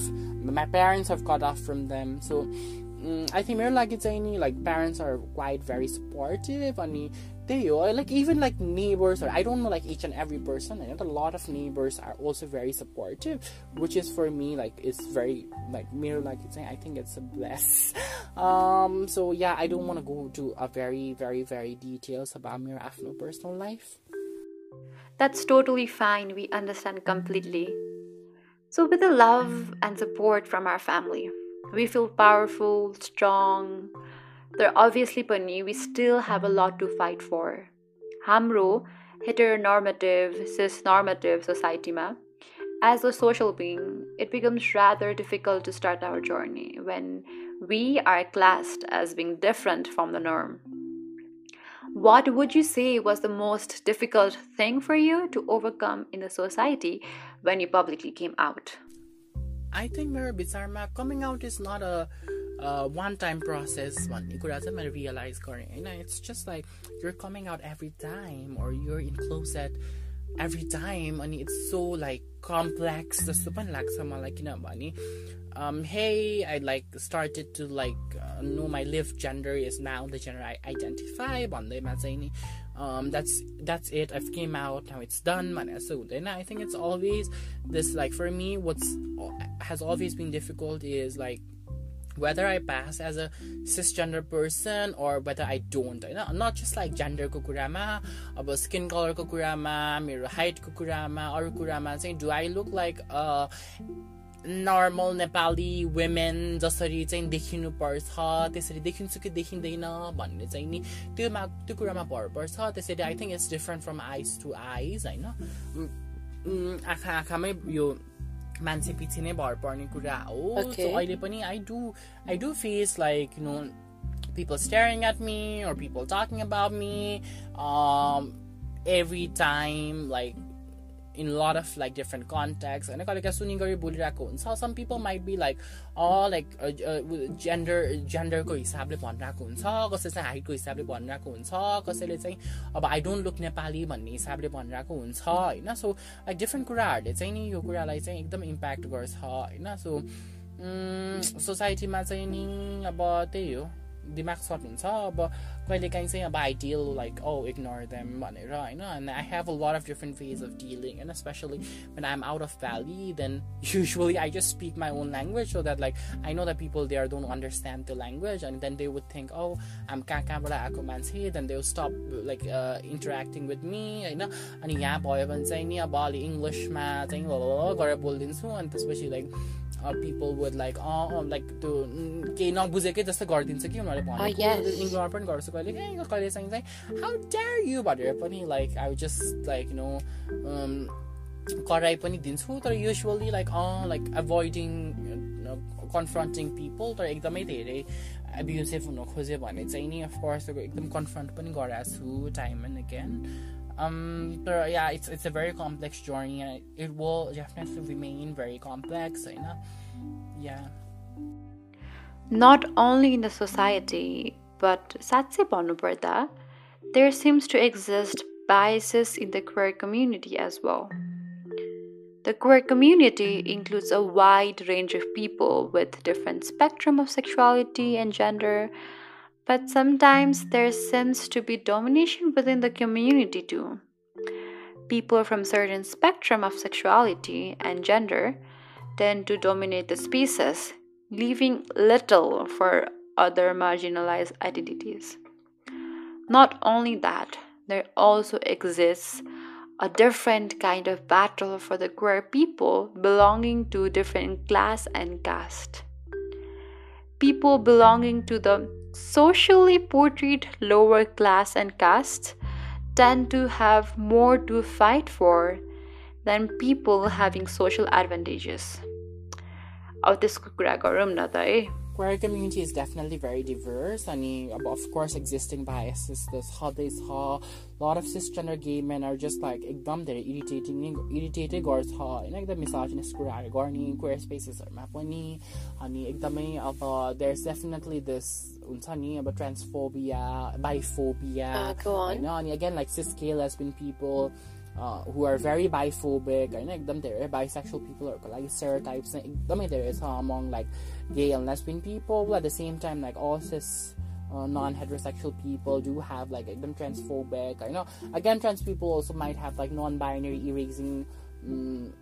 My parents have cut off from them. so mm, I think मेरो लागि चाहिँ नि like parents are quite very supportive अनि त्यही हो like even like neighbors or I don't know like each and every person and a lot of neighbors are also very supportive which is for me like it's very like mirror like it's I think it's a bless um so yeah I don't want to go to a very very very details about my personal life that's totally fine we understand completely so with the love and support from our family we feel powerful strong तर obviously पनि we still have a lot to fight for. हाम्रो heteronormative, cis-normative societyमा as a social being, it becomes rather difficult to start our journey when we are classed as being different from the norm. What would you say was the most difficult thing for you to overcome in the society when you publicly came out? I think Mary Bizarma, coming out is not a one time process भन्ने कुरा चाहिँ मैले realise गरेँ होइन it's just like your coming out every time or your in close eight every time अनि it's so like complex जस्तो पनि लाग्छ मलाई किनभने um, hey, I like started to like uh, know my live gender is now the gender I identify. भन्दैमा चाहिँ नि um, that's that's it. I've came out now. It's done. भनेर चाहिँ हुँदैन. I think it's always this like for me what's has always been difficult is like whether I pass as a cisgender person or whether I don't होइन not just like जेन्डरको कुरामा अब skin कलरको कुरामा मेरो हाइटको कुरामा अरू कुरामा चाहिँ do I look like normal Nepali women जसरी चाहिँ देखिनु पर्छ त्यसरी देखिन्छु कि देखिँदैन भन्ने चाहिँ नि त्योमा त्यो कुरामा भर पर्छ। त्यसरी I think it's different from eyes to eyes होइन? आँखा आँखामै यो मान्छे पछि नै भर पर्ने कुरा हो। अहिले पनि I do I do face like you know people staring at me or people talking about me um, every time like a lot of like different contexts. होइन कहिले काहीँ सुनि गरी बोलिरहेको हुन्छ some people might be like like gender जेन्डरको हिसाबले भनिरहेको हुन्छ कसै चाहिँ हाइटको हिसाबले भनिरहेको हुन्छ कसैले चाहिँ अब आई डोन्ट लुक नेपाली भन्ने हिसाबले भनिरहेको हुन्छ होइन सो लाइक डिफ्रेन्ट कुराहरूले चाहिँ नि यो कुरालाई चाहिँ एकदम इम्प्याक्ट गर्छ होइन सो सोसाइटीमा चाहिँ नि अब त्यही हो दिमाग सर्ट हुन्छ अब कहिले काहीँ चाहिँ अब I deal like oh ignore them भनेर होइन and I have a lot of different ways of dealing होइन specially when I'm out of Valley, then usually I just speak my own language so that like I know that people there don't understand the language and then they would think, oh, I'm kakaबाट आएको मान्छे then they'll stop like uh, interacting with me होइन अनि यहाँ भयो भने चाहिँ नि अब अलि इङ्ग्लिसमा चाहिँ ल गरेर बोलिदिन्छु अनि त्यसपछि like people would like like त्यो केही नबुझेकै जस्तो गरिदिन्छ कि उनीहरूले. भनेको इग्नोर पनि गर्छु कहिले? काहीँ कहिले चाहिँ चाहिँ हाउ डेयर यु भनेर पनि like I just like no कराइ पनि दिन्छु। तर usually like like avoiding confronting people तर एकदमै धेरै एब्युसिभ हुन खोज्यो भने चाहिँ नि अफकोर्स एकदम कन्फ्रन्ट पनि गरेको छु time and again um pero yeah it's it's a very complex journey. And it will definitely remain very complex you know? Yeah. Not only in the society but satsay bhannuparda there seems to exist biases in the queer community as well. The queer community includes a wide range of people with different spectrum of sexuality and gender but sometimes there seems to be domination within the community too. People from certain spectrum of sexuality and gender tend to dominate the spaces, leaving little for other marginalized identities. Not only that, there also exists a different kind of battle for the queer people belonging to different class and caste. People belonging to the socially portrayed lower class and caste tend to have more to fight for than people having social advantages. अब त्यसको कुरा गरौँ न त है Queer community is definitely very diverse. I mean, eh, of course, existing biases, this holidays ha, a lot of cisgender gay men are just like igdam they're irritating irritated girls ha, You like the misogynist gorni queer spaces are maponi, ani eh, igdamay eh, of uh, there's definitely this unsani about transphobia, biphobia, uh, go on, and again like cis gay lesbian people. Uh, who are very biphobic I like them there bisexual people or like stereotypes like, I mean there is among like gay and lesbian people but at the same time like all cis uh, non-heterosexual people do have like, them transphobic I know again trans people also might have like non-binary erasing um,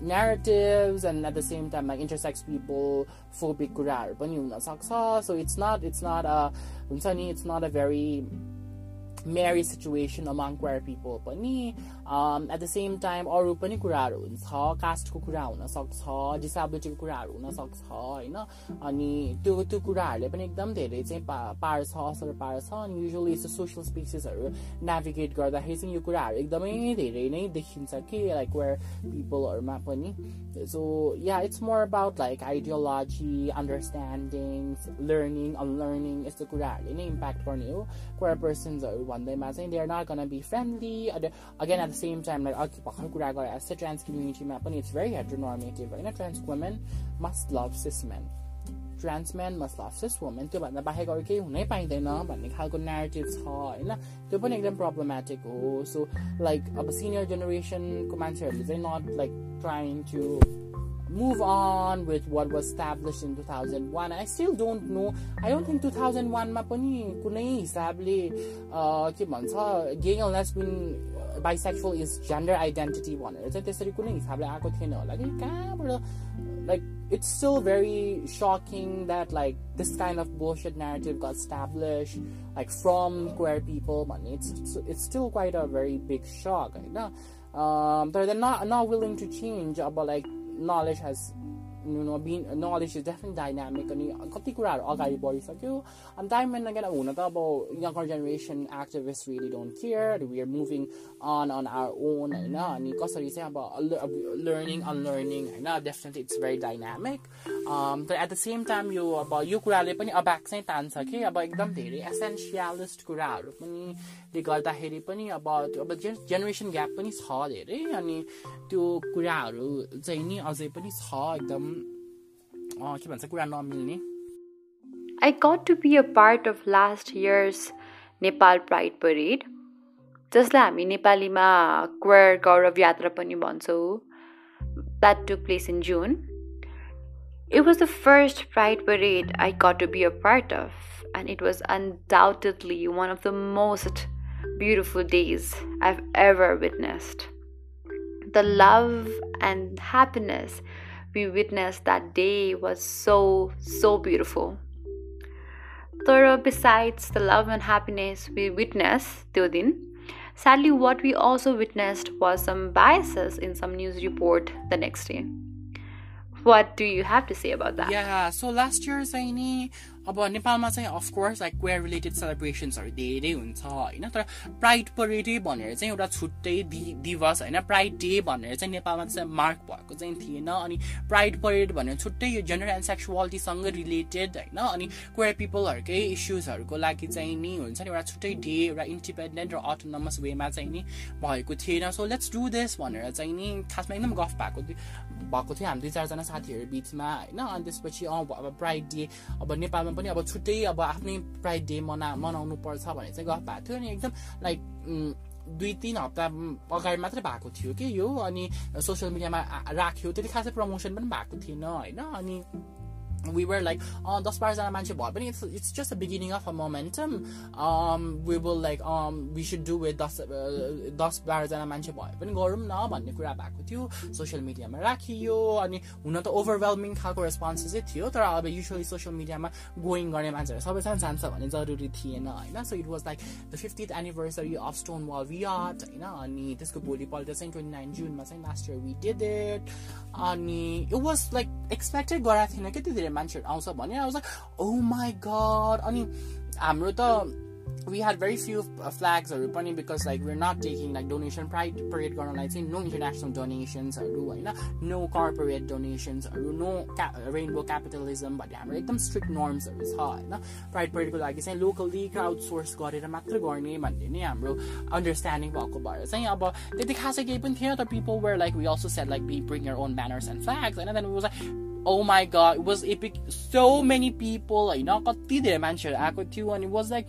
narratives and at the same time like intersex people phobic kurar so it's not it's not a it's not a very mm, merry situation among queer people but me. At the same time अरू पनि कुराहरू हुन्छ कास्टको कुरा हुन सक्छ डिसेबिलिटीको कुराहरू हुन सक्छ होइन? अनि त्यो त्यो कुराहरूले पनि एकदम धेरै चाहिँ पा पार्छ असर पार्छ अनि युजली यस्तो सोसियल स्पेसेसहरू नेभिगेट गर्दाखेरि चाहिँ यो कुराहरू एकदमै धेरै नै देखिन्छ कि लाइक वेयर पिपलहरूमा पनि। So yeah it's more about like ideology understanding learning unlearning यस्तो कुराहरूले नै इम्प्याक्ट गर्ने हो। क्वेयर पर्सन्सहरू भन्दैमा चाहिँ they are not gonna be friendly again at the same time like अघि भर्खर कुरा गरे जस्तै ट्रान्स कम्युनिटीमा पनि इट्स भेरी हेट्रोनर्मेटिभ होइन ट्रान्स वुमेन मस्ट लभ सिस मेन ट्रान्स म्यान मस्ट लभ सिस वुमेन त्योभन्दा बाहेक अरू केही हुनै पाइँदैन भन्ने खालको नेरेटिभ छ होइन त्यो पनि एकदम प्रब्लमेटिक हो सो लाइक अब सिनियर जेनेरेसनको मान्छेहरूले चाहिँ not like trying to move on with what was established in 2001 I still don't know I don't think 2001 मा पनि कुनै हिसाबले अ, के भन्छ गे lesbian bisexual is gender identity भनेर चाहिँ त्यसरी कुनै हिसाबले आएको थिएन होला कि कहाँबाट like it's still very shocking that like this kind of bullshit narrative got established like from queer people but it's it's still quite a very big shock right? um, but they're not not willing to change but like knowledge has no been knowledge is definite dynamic अनि कति कुराहरू अगाडि बढिसक्यो अनि time and again हुन त अब younger generation activist really don't care we are moving on on our own होइन अनि कसरी चाहिँ अब लर्निङ अनलर्निङ होइन डेफिनेटली इट्स भेरी डाइनामिक तर एट द सेम टाइम यो अब यो कुराले पनि अब्याक चाहिँ तान्छ कि अब एकदम धेरै एसेन्सियलिस्ट कुराहरू पनि त्यसले गर्दाखेरि पनि अब त्यो अब जेनेरेसन ग्याप पनि छ धेरै अनि त्यो कुराहरू चाहिँ नि अझै पनि छ एकदम के भन्छ कुरा नमिल्ने। I got to be a part of last year's Nepal pride parade जसलाई हामी नेपालीमा क्वर गौरव यात्रा पनि भन्छौँ। That took place in Jun it was the first pride parade I got to be a part of and it was undoubtedly one of the most beautiful days I've ever witnessed. The love and happiness we witnessed that day was so, so beautiful. Thorough besides the love and happiness we witnessed त्यो sadly what we also witnessed was some biases in some news report the next day. What do you have to say about that? Yeah, so last year चाहिँ अब नेपालमा चाहिँ of course like queer related सेलिब्रेसन्सहरू धेरै हुन्छ होइन? तर pride परेडै भनेर चाहिँ एउटा छुट्टै दिवस होइन? प्राइड डे भनेर चाहिँ नेपालमा चाहिँ मार्क भएको चाहिँ थिएन। अनि प्राइड परेड भनेर छुट्टै यो जेन्डर एन्ड सेक्सुअलिटीसँग रिलेटेड होइन? अनि क्वेयर पिपलहरूकै इस्युजहरूको लागि चाहिँ नि हुन्छ नि एउटा छुट्टै डे एउटा इन्डिपेन्डेन्ट र अटोनमस वेमा चाहिँ नि भएको थिएन। सो लेट्स डु दिस भनेर चाहिँ नि खासमा एकदम गफ भएको भएको थियो। हामी दुई चारजना साथीहरू बिचमा होइन? अनि त्यसपछि अब प्राइड डे अब नेपालमा पनि अब छुट्टै अब आफ्नै प्राइड डे मना मनाउनु पर्छ भने चाहिँ गफ भएको थियो अनि एकदम लाइक दुई तिन हप्ता अगाडि मात्रै भएको थियो कि यो? अनि सोसियल मिडियामा राख्यो त्यति खासै प्रमोसन पनि भएको थिएन होइन? अनि we were like oh दस बाह्रजना मान्छे भयो पनि it's it's just the beginning of a momentum we will like we should do with दस दस बाह्रजना मान्छे भयो पनि गरौँ न भन्ने कुरा भएको थियो सोसियल मिडियामा राखियो अनि हुन त ओभरवेलमिङ खालको रेस्पोन्स चाहिँ थियो तर अब युजली सोसियल मिडियामा गोइङ गर्ने मान्छेहरू सबैजना जान्छ भन्ने जरुरी थिएन होइन सो it was like the फिफ्टिथ anniversary of stone वाल वियाट होइन अनि त्यसको भोलिपल्ट चाहिँ ट्वेन्टी नाइन जुनमा चाहिँ last year we did it अनि इट वाज लाइक एक्सपेक्टेड गराएको थिएन कि त्यो धेरै मान्छेहरू आउँछ भने आई वाज लाइक ओ माई गड अनि हाम्रो त we had very few flags or पनि because like we're not taking like donation pride parade गर्नलाई चाहिँ no international donations होइन no corporate donations no rainbow capitalism भन्ने हाम्रो एकदम strict नर्म्सहरू छ होइन प्राइड परेडको लागि चाहिँ लोकली क्राउड सोर्स गरेर मात्र गर्ने भन्ने नै हाम्रो अन्डरस्ट्यान्डिङ भएको भएर चाहिँ अब त्यति खासै केही पनि थिएन त people were like we also set like be bring your own banners and flags होइन देन वाज लाइक ओ माई गड was epic so many people होइन कति धेरै मान्छेहरू आएको थियो अनि was like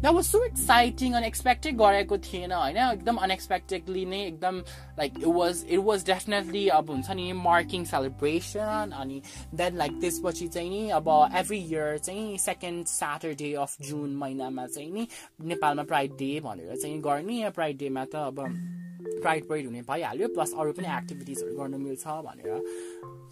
that was so exciting unexpected गरेको थिएन होइन एकदम अनएक्सपेक्टेडली नै एकदम like it was it was definitely अब हुन्छ नि मार्किङ सेलिब्रेसन अनि देन लाइक त्यसपछि चाहिँ नि अब एभ्री इयर चाहिँ सेकेन्ड स्याटरडे अफ जुन महिनामा चाहिँ नि नेपालमा प्राइड डे भनेर चाहिँ गर्ने प्राइड डेमा त अब pride parade हुने भइहाल्यो प्लस अरू पनि एक्टिभिटिजहरू गर्नु मिल्छ भनेर।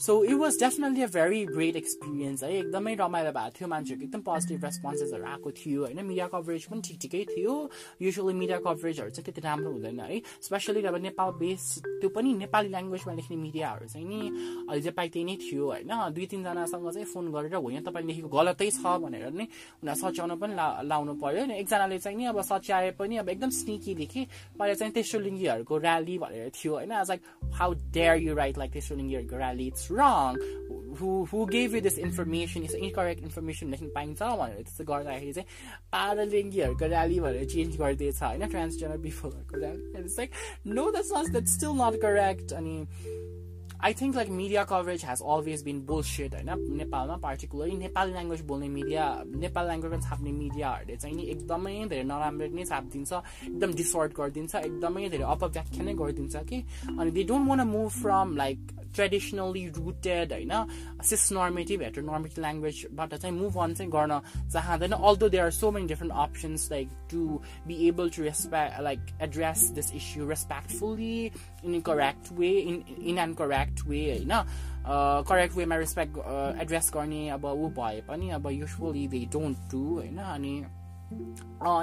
So it was definitely a very great experience है। एकदमै रमाइलो भएको थियो। मान्छेहरूको एकदम पोजिटिभ रेस्पोन्सेसहरू आएको थियो होइन। मिडिया कभरेज पनि ठिक ठिकै थियो। युजली मिडिया कभरेजहरू चाहिँ त्यति राम्रो हुँदैन है। स्पेसली अब नेपाल बेस त्यो पनि नेपाली ल्याङ्ग्वेजमा लेख्ने मिडियाहरू चाहिँ नि अहिले चाहिँ त्यही नै थियो होइन। दुई तिनजनासँग चाहिँ फोन गरेर हो यहाँ तपाईँले लेखेको गलतै छ भनेर नै उनीहरू सच्याउन पनि ला लाउनु अनि एकजनाले चाहिँ नि अब सच्याए पनि अब एकदम स्निकी लेखेँ पहिला चाहिँ तेस्रो लिङ्गीहरूको ऱ्याली भनेर थियो होइन आज like how dare you right like तेस्रो लिङ्गीहरूको rally it's wrong who who gave you this information is incorrect information लेख्न पाइन्छ भनेर त्यस्तो गर्दाखेरि चाहिँ पारालिङ्गीहरूको ऱ्याली भनेर चेन्ज गरिदिएछ होइन transgender पिपलहरूको rally it's like no that's not that still not correct अनि आई think like media coverage hedge always been बुलसेड होइन नेपालमा पार्टिकुलरली नेपाली ल्याङ्ग्वेज बोल्ने मिडिया नेपाली ल्याङ्ग्वेजमा छाप्ने मिडियाहरूले चाहिँ नि एकदमै धेरै नराम्रो नै छापिदिन्छ एकदम डिसअर्ड गरिदिन्छ एकदमै धेरै अपव्याख्या नै गरिदिन्छ कि अनि they don't want move from like traditionally rooted होइन सिस नर्मेटिभ हेटर नर्मेटिभ ल्याङ्ग्वेजबाट चाहिँ मुभ अन चाहिँ गर्न चाहँदैन although there are so many different options like to be able to respect like address this issue respectfully in correct way in in and correct way होइन correct वेमा respect address गर्ने अब ऊ भए पनि अब युजली दे डोन्ट डु होइन अनि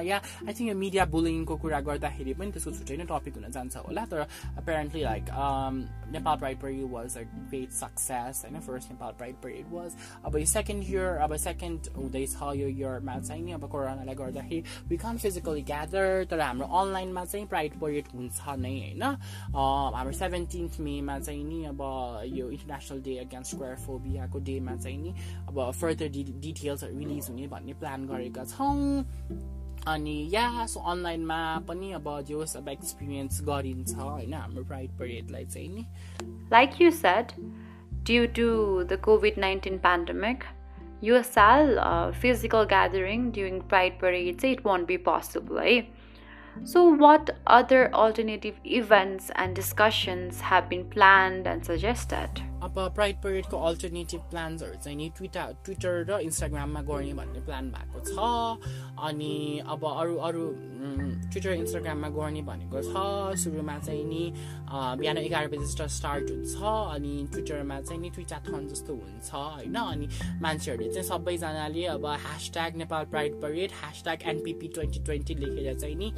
या आई थिङ्क यो मिडिया बुलिङको कुरा गर्दाखेरि पनि त्यसको छुट्टै नै टपिक हुन जान्छ होला। तर apparently like Nepal pride parade was a great success होइन? First Nepal pride parade was अब यो सेकेन्ड इयर अब सेकेन्ड हुँदैछ यो इयरमा चाहिँ नि अब कोरोनाले गर्दाखेरि वी कान फिजिकली ग्यादर तर हाम्रो अनलाइनमा चाहिँ प्राइड परेड हुन्छ नै होइन? हाम्रो सेभेन्टिन्थ मेमा चाहिँ नि अब यो इन्टरनेसनल डे अगेन्स्ट स्क्वायर फोबियाको डेमा चाहिँ नि अब फर्दर डिटेल्सहरू रिलिज हुने भन्ने प्लान गरेका छौँ। अनि या सो अनलाइनमा पनि अब जोस् अब एक्सपिरियन्स गरिन्छ होइन हाम्रो प्राइड परेडलाई चाहिँ नि like you said due to the covid nineteen pandemic यो साल physical gathering during pride parade चाहिँ इट वन्ट बी पोसिबल है so what other alternative events and discussions have been planned and suggested अब pride परेडको alternative प्लान्सहरू चाहिँ नि Twitter Twitter र इन्स्टाग्राममा गर्ने भन्ने प्लान भएको छ। अनि अब अरू अरू ट्विटर इन्स्टाग्राममा गर्ने भनेको छ। सुरुमा चाहिँ नि बिहान एघार बजी स्टार्ट हुन्छ। अनि ट्विटरमा चाहिँ नि ट्विटाथन जस्तो हुन्छ होइन? अनि मान्छेहरूले चाहिँ सबैजनाले अब hashtag Nepal pride parade hashtag NPP twenty twenty लेखेर चाहिँ नि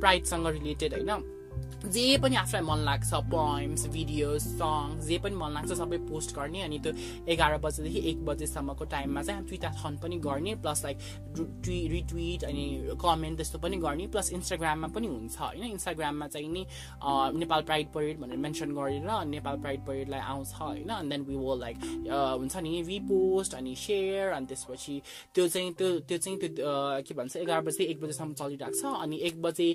प्राइडसँग रिलेटेड होइन? जे पनि आफूलाई मन लाग्छ पोइम्स भिडियोज सङ्ग जे पनि मन लाग्छ सबै पोस्ट गर्ने अनि त्यो एघार बजेदेखि एक बजेसम्मको टाइममा चाहिँ ट्विटाथन पनि गर्ने प्लस लाइक ट्वि रिट्विट अनि कमेन्ट त्यस्तो पनि गर्ने प्लस इन्स्टाग्राममा पनि हुन्छ होइन? इन्स्टाग्राममा चाहिँ नि नेपाल प्राइड परेड भनेर मेन्सन गरेर नेपाल प्राइड परेडलाई आउँछ होइन? अनि देन वी वो लाइक हुन्छ नि रिपोस्ट अनि सेयर अनि त्यसपछि त्यो चाहिँ त्यो त्यो चाहिँ त्यो के भन्छ एघार बजे एक बजेसम्म चलिरहेको छ अनि एक बजे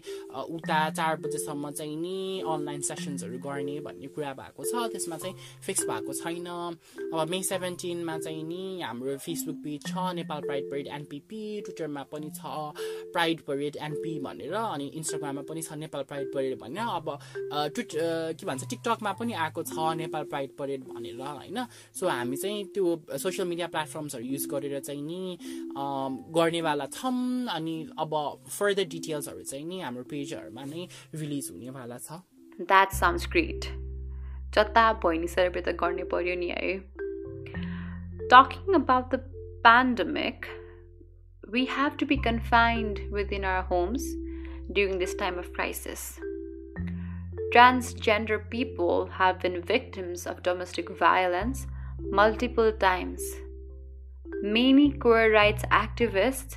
उता चार बजेसम्म चाहिँ नि अनलाइन सेसन्सहरू गर्ने भन्ने कुरा भएको छ। त्यसमा चाहिँ फिक्स भएको छैन। अब मे सेभेन्टिनमा चाहिँ नि हाम्रो फेसबुक पेज छ नेपाल प्राइड परेड एनपिपी ट्विटरमा पनि छ प्राइड परेड एनपी भनेर अनि इन्स्टाग्राममा पनि छ नेपाल प्राइड परेड भनेर। अब ट्विट के भन्छ टिकटकमा पनि आएको छ नेपाल प्राइड परेड भनेर होइन? सो हामी चाहिँ त्यो सोसियल मिडिया प्लेटफर्म्सहरू युज गरेर चाहिँ नि गर्नेवाला छौँ। अनि अब फर्दर डिटेल्सहरू चाहिँ नि हाम्रो पेजहरूमा नै रिलिज हुनेवाला वाला छ द्याट साउन्ड्स ग्रेट जता बहिनी सेलिब्रेट त गर्ने पर्यो नि है talking about the pandemic we have to be confined within our homes during this time of crisis. Transgender people have been victims of domestic violence multiple times. Many queer rights activists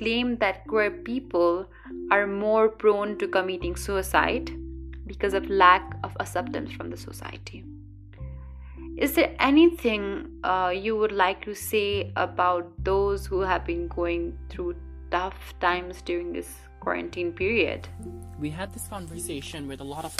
claim that queer people are more prone to committing suicide because of lack of acceptance from the society. Is there anything uh, you would like to say about those who have been going through tough times during this quarantine period? we had this conversation with a lot of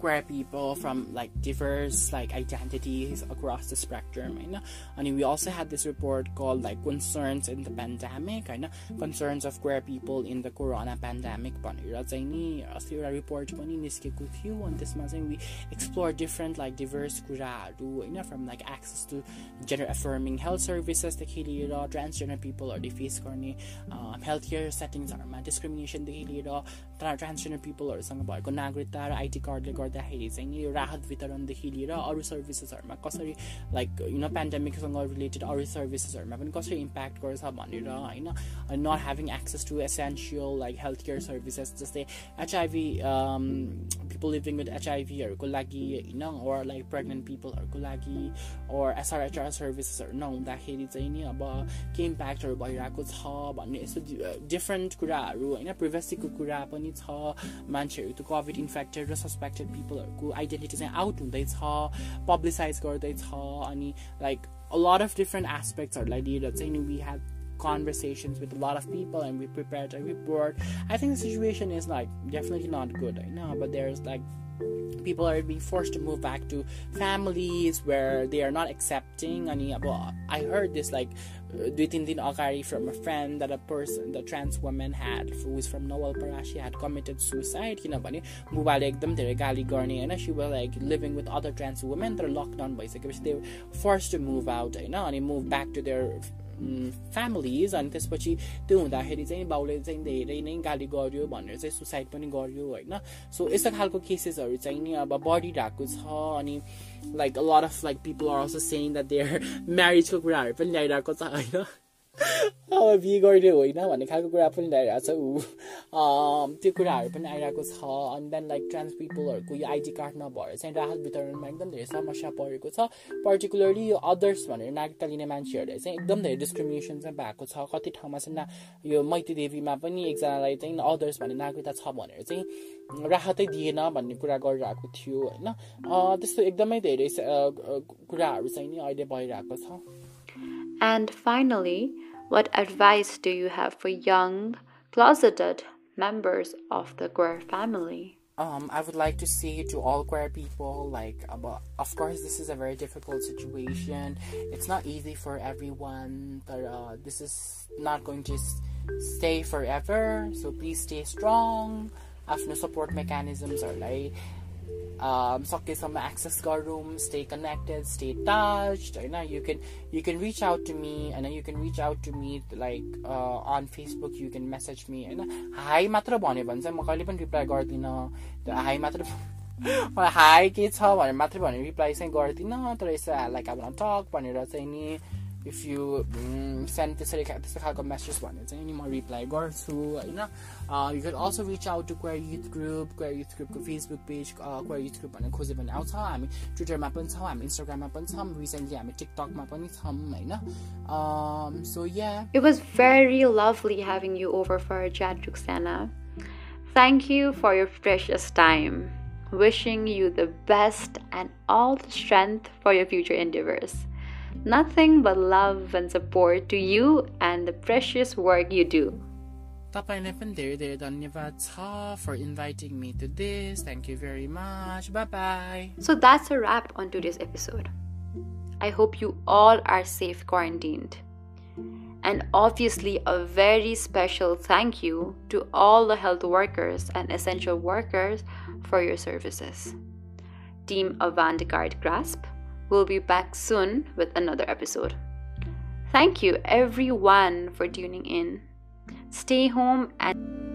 queer people from like diverse like identities across the spectrum होइन अनि we also had this report called like concerns in the pandemic होइन concerns of queer people in the corona pandemic भनेर चाहिँ नि अस्ति एउटा report पनि निस्केको थियो अनि त्यसमा चाहिँ we explore different like diverse कुराहरू होइन from like access to gender affirming health servicesदेखि लिएर transgender peopleहरूले फेस गर्ने हेल्थ केयर सेटिङ्सहरूमा डिस्क्रिमिनेसनदेखि लिएर ट्रान्सजेन्डर पिपलहरूसँग भएको नागरिकता र आइटी कार्डले गर्दाखेरि चाहिँ यो राहत वितरणदेखि लिएर अरू सर्भिसेसहरूमा कसरी लाइक यु नो पेन्डेमिकसँग रिलेटेड अरू सर्भिसेसहरूमा पनि कसरी इम्प्याक्ट गर्छ भनेर होइन? Not having access to essential like health care services जस्तै एचआइभी पिपल लिभिङ विथ एचआइभीहरूको लागि होइन? ओर लाइक प्रेग्नेन्ट पिपलहरूको लागि ओर एसआरएचआर सर्भिसेसहरू नहुँदाखेरि चाहिँ नि अब के इम्प्याक्टहरू भइरहेको छ भन्ने यस्तो डिफ्रेन्ट कुराहरू होइन? प्रिभेसीको कुरा पनि छ मान्छेहरू त्यो कोभिड इन्फेक्टेड र सस्पेक्टेड पिपलहरूको आइडेन्टिटी चाहिँ आउट हुँदैछ पब्लिसाइज गर्दैछ अनि like a lot of different aspectsहरूलाई लिएर चाहिँ नि we have conversations with a lot of people and we prepared a report i think the situation is like definitely not good right now but there's like people are being forced to move back to families where they are not accepting any well i heard this like Dutindin Akari from a friend that a person, the trans woman had, who is from Nawalparasi, had committed suicide. You know, bani, mubalik them, they're gali and she was like living with other trans women, they're locked down by they were forced to move out, you know, and they moved back to their families अनि त्यसपछि त्यो हुँदाखेरि चाहिँ बाउले चाहिँ धेरै नै गाली गर्यो भनेर चाहिँ सुसाइड पनि गर्यो होइन? सो यस्तो खालको केसेसहरू चाहिँ नि अब बढिरहेको छ अनि like lot of like people are also saying that their म्यारिजको कुराहरू पनि ल्याइरहेको छ होइन? बिहे गर्ने होइन भन्ने खालको कुरा पनि आइरहेको छ ऊ त्यो कुराहरू पनि आइरहेको छ। अनि देन लाइक ट्रान्स पिपलहरूको यो आइडी कार्ड नभएर चाहिँ राहत वितरणमा एकदम धेरै समस्या परेको छ। पर्टिकुलरली यो अदर्स भनेर नागरिकता लिने मान्छेहरूले चाहिँ एकदम धेरै डिस्क्रिमिनेसन चाहिँ भएको छ। कति ठाउँमा चाहिँ यो मैती देवीमा पनि एकजनालाई चाहिँ अदर्स भन्ने नागरिकता छ भनेर चाहिँ राहतै दिएन भन्ने कुरा गरिरहेको थियो होइन। त्यस्तो एकदमै धेरै कुराहरू चाहिँ नि अहिले भइरहेको छ। And finally, what advice do you have for young, closeted members of the queer family? Um, I would like to say to all queer people, like, about, of course, this is a very difficult situation. It's not easy for everyone, but uh, this is not going to stay forever. So please stay strong. After support mechanisms are like सकेसम्म access गरौँ stay connected stay touched होइन you can you can reach out to me होइन you can reach out to me like on Facebook you can message me होइन hi मात्र भन्यो भने चाहिँ म कहिले पनि रिप्लाई गर्दिनँ। हाई मात्र हाई के छ भनेर मात्रै भनेर रिप्लाई चाहिँ गर्दिनँ। तर यसो लाइक अब टक भनेर चाहिँ नि इफ यु सेन्ड त्यसरी त्यस्तो खालको मेसेज भने चाहिँ नि म रिप्लाई गर्छु होइन you can also reach out to queer youth group queer youth ग्रुपको Facebook page queer youth group भनेर खोज्यो भने आउँछ हामी ट्विटरमा पनि छौँ हामी इन्स्टाग्राममा पनि छौँ रिसेन्टली हामी टिकटकमा पनि छौँ होइन सो या It was very lovely having you over for a chat, Ruxana. Thank you for your precious time. Wishing you the best and all the strength for your future endeavors. Nothing but love and support to you and the precious work you do. Tapay Dere for inviting me to this. Thank you very much. Bye bye. So that's a wrap on today's episode. I hope you all are safe quarantined. And obviously, a very special thank you to all the health workers and essential workers for your services. Team Avantgarde Grasp, We'll be back soon with another episode. Thank you, everyone, for tuning in. Stay home and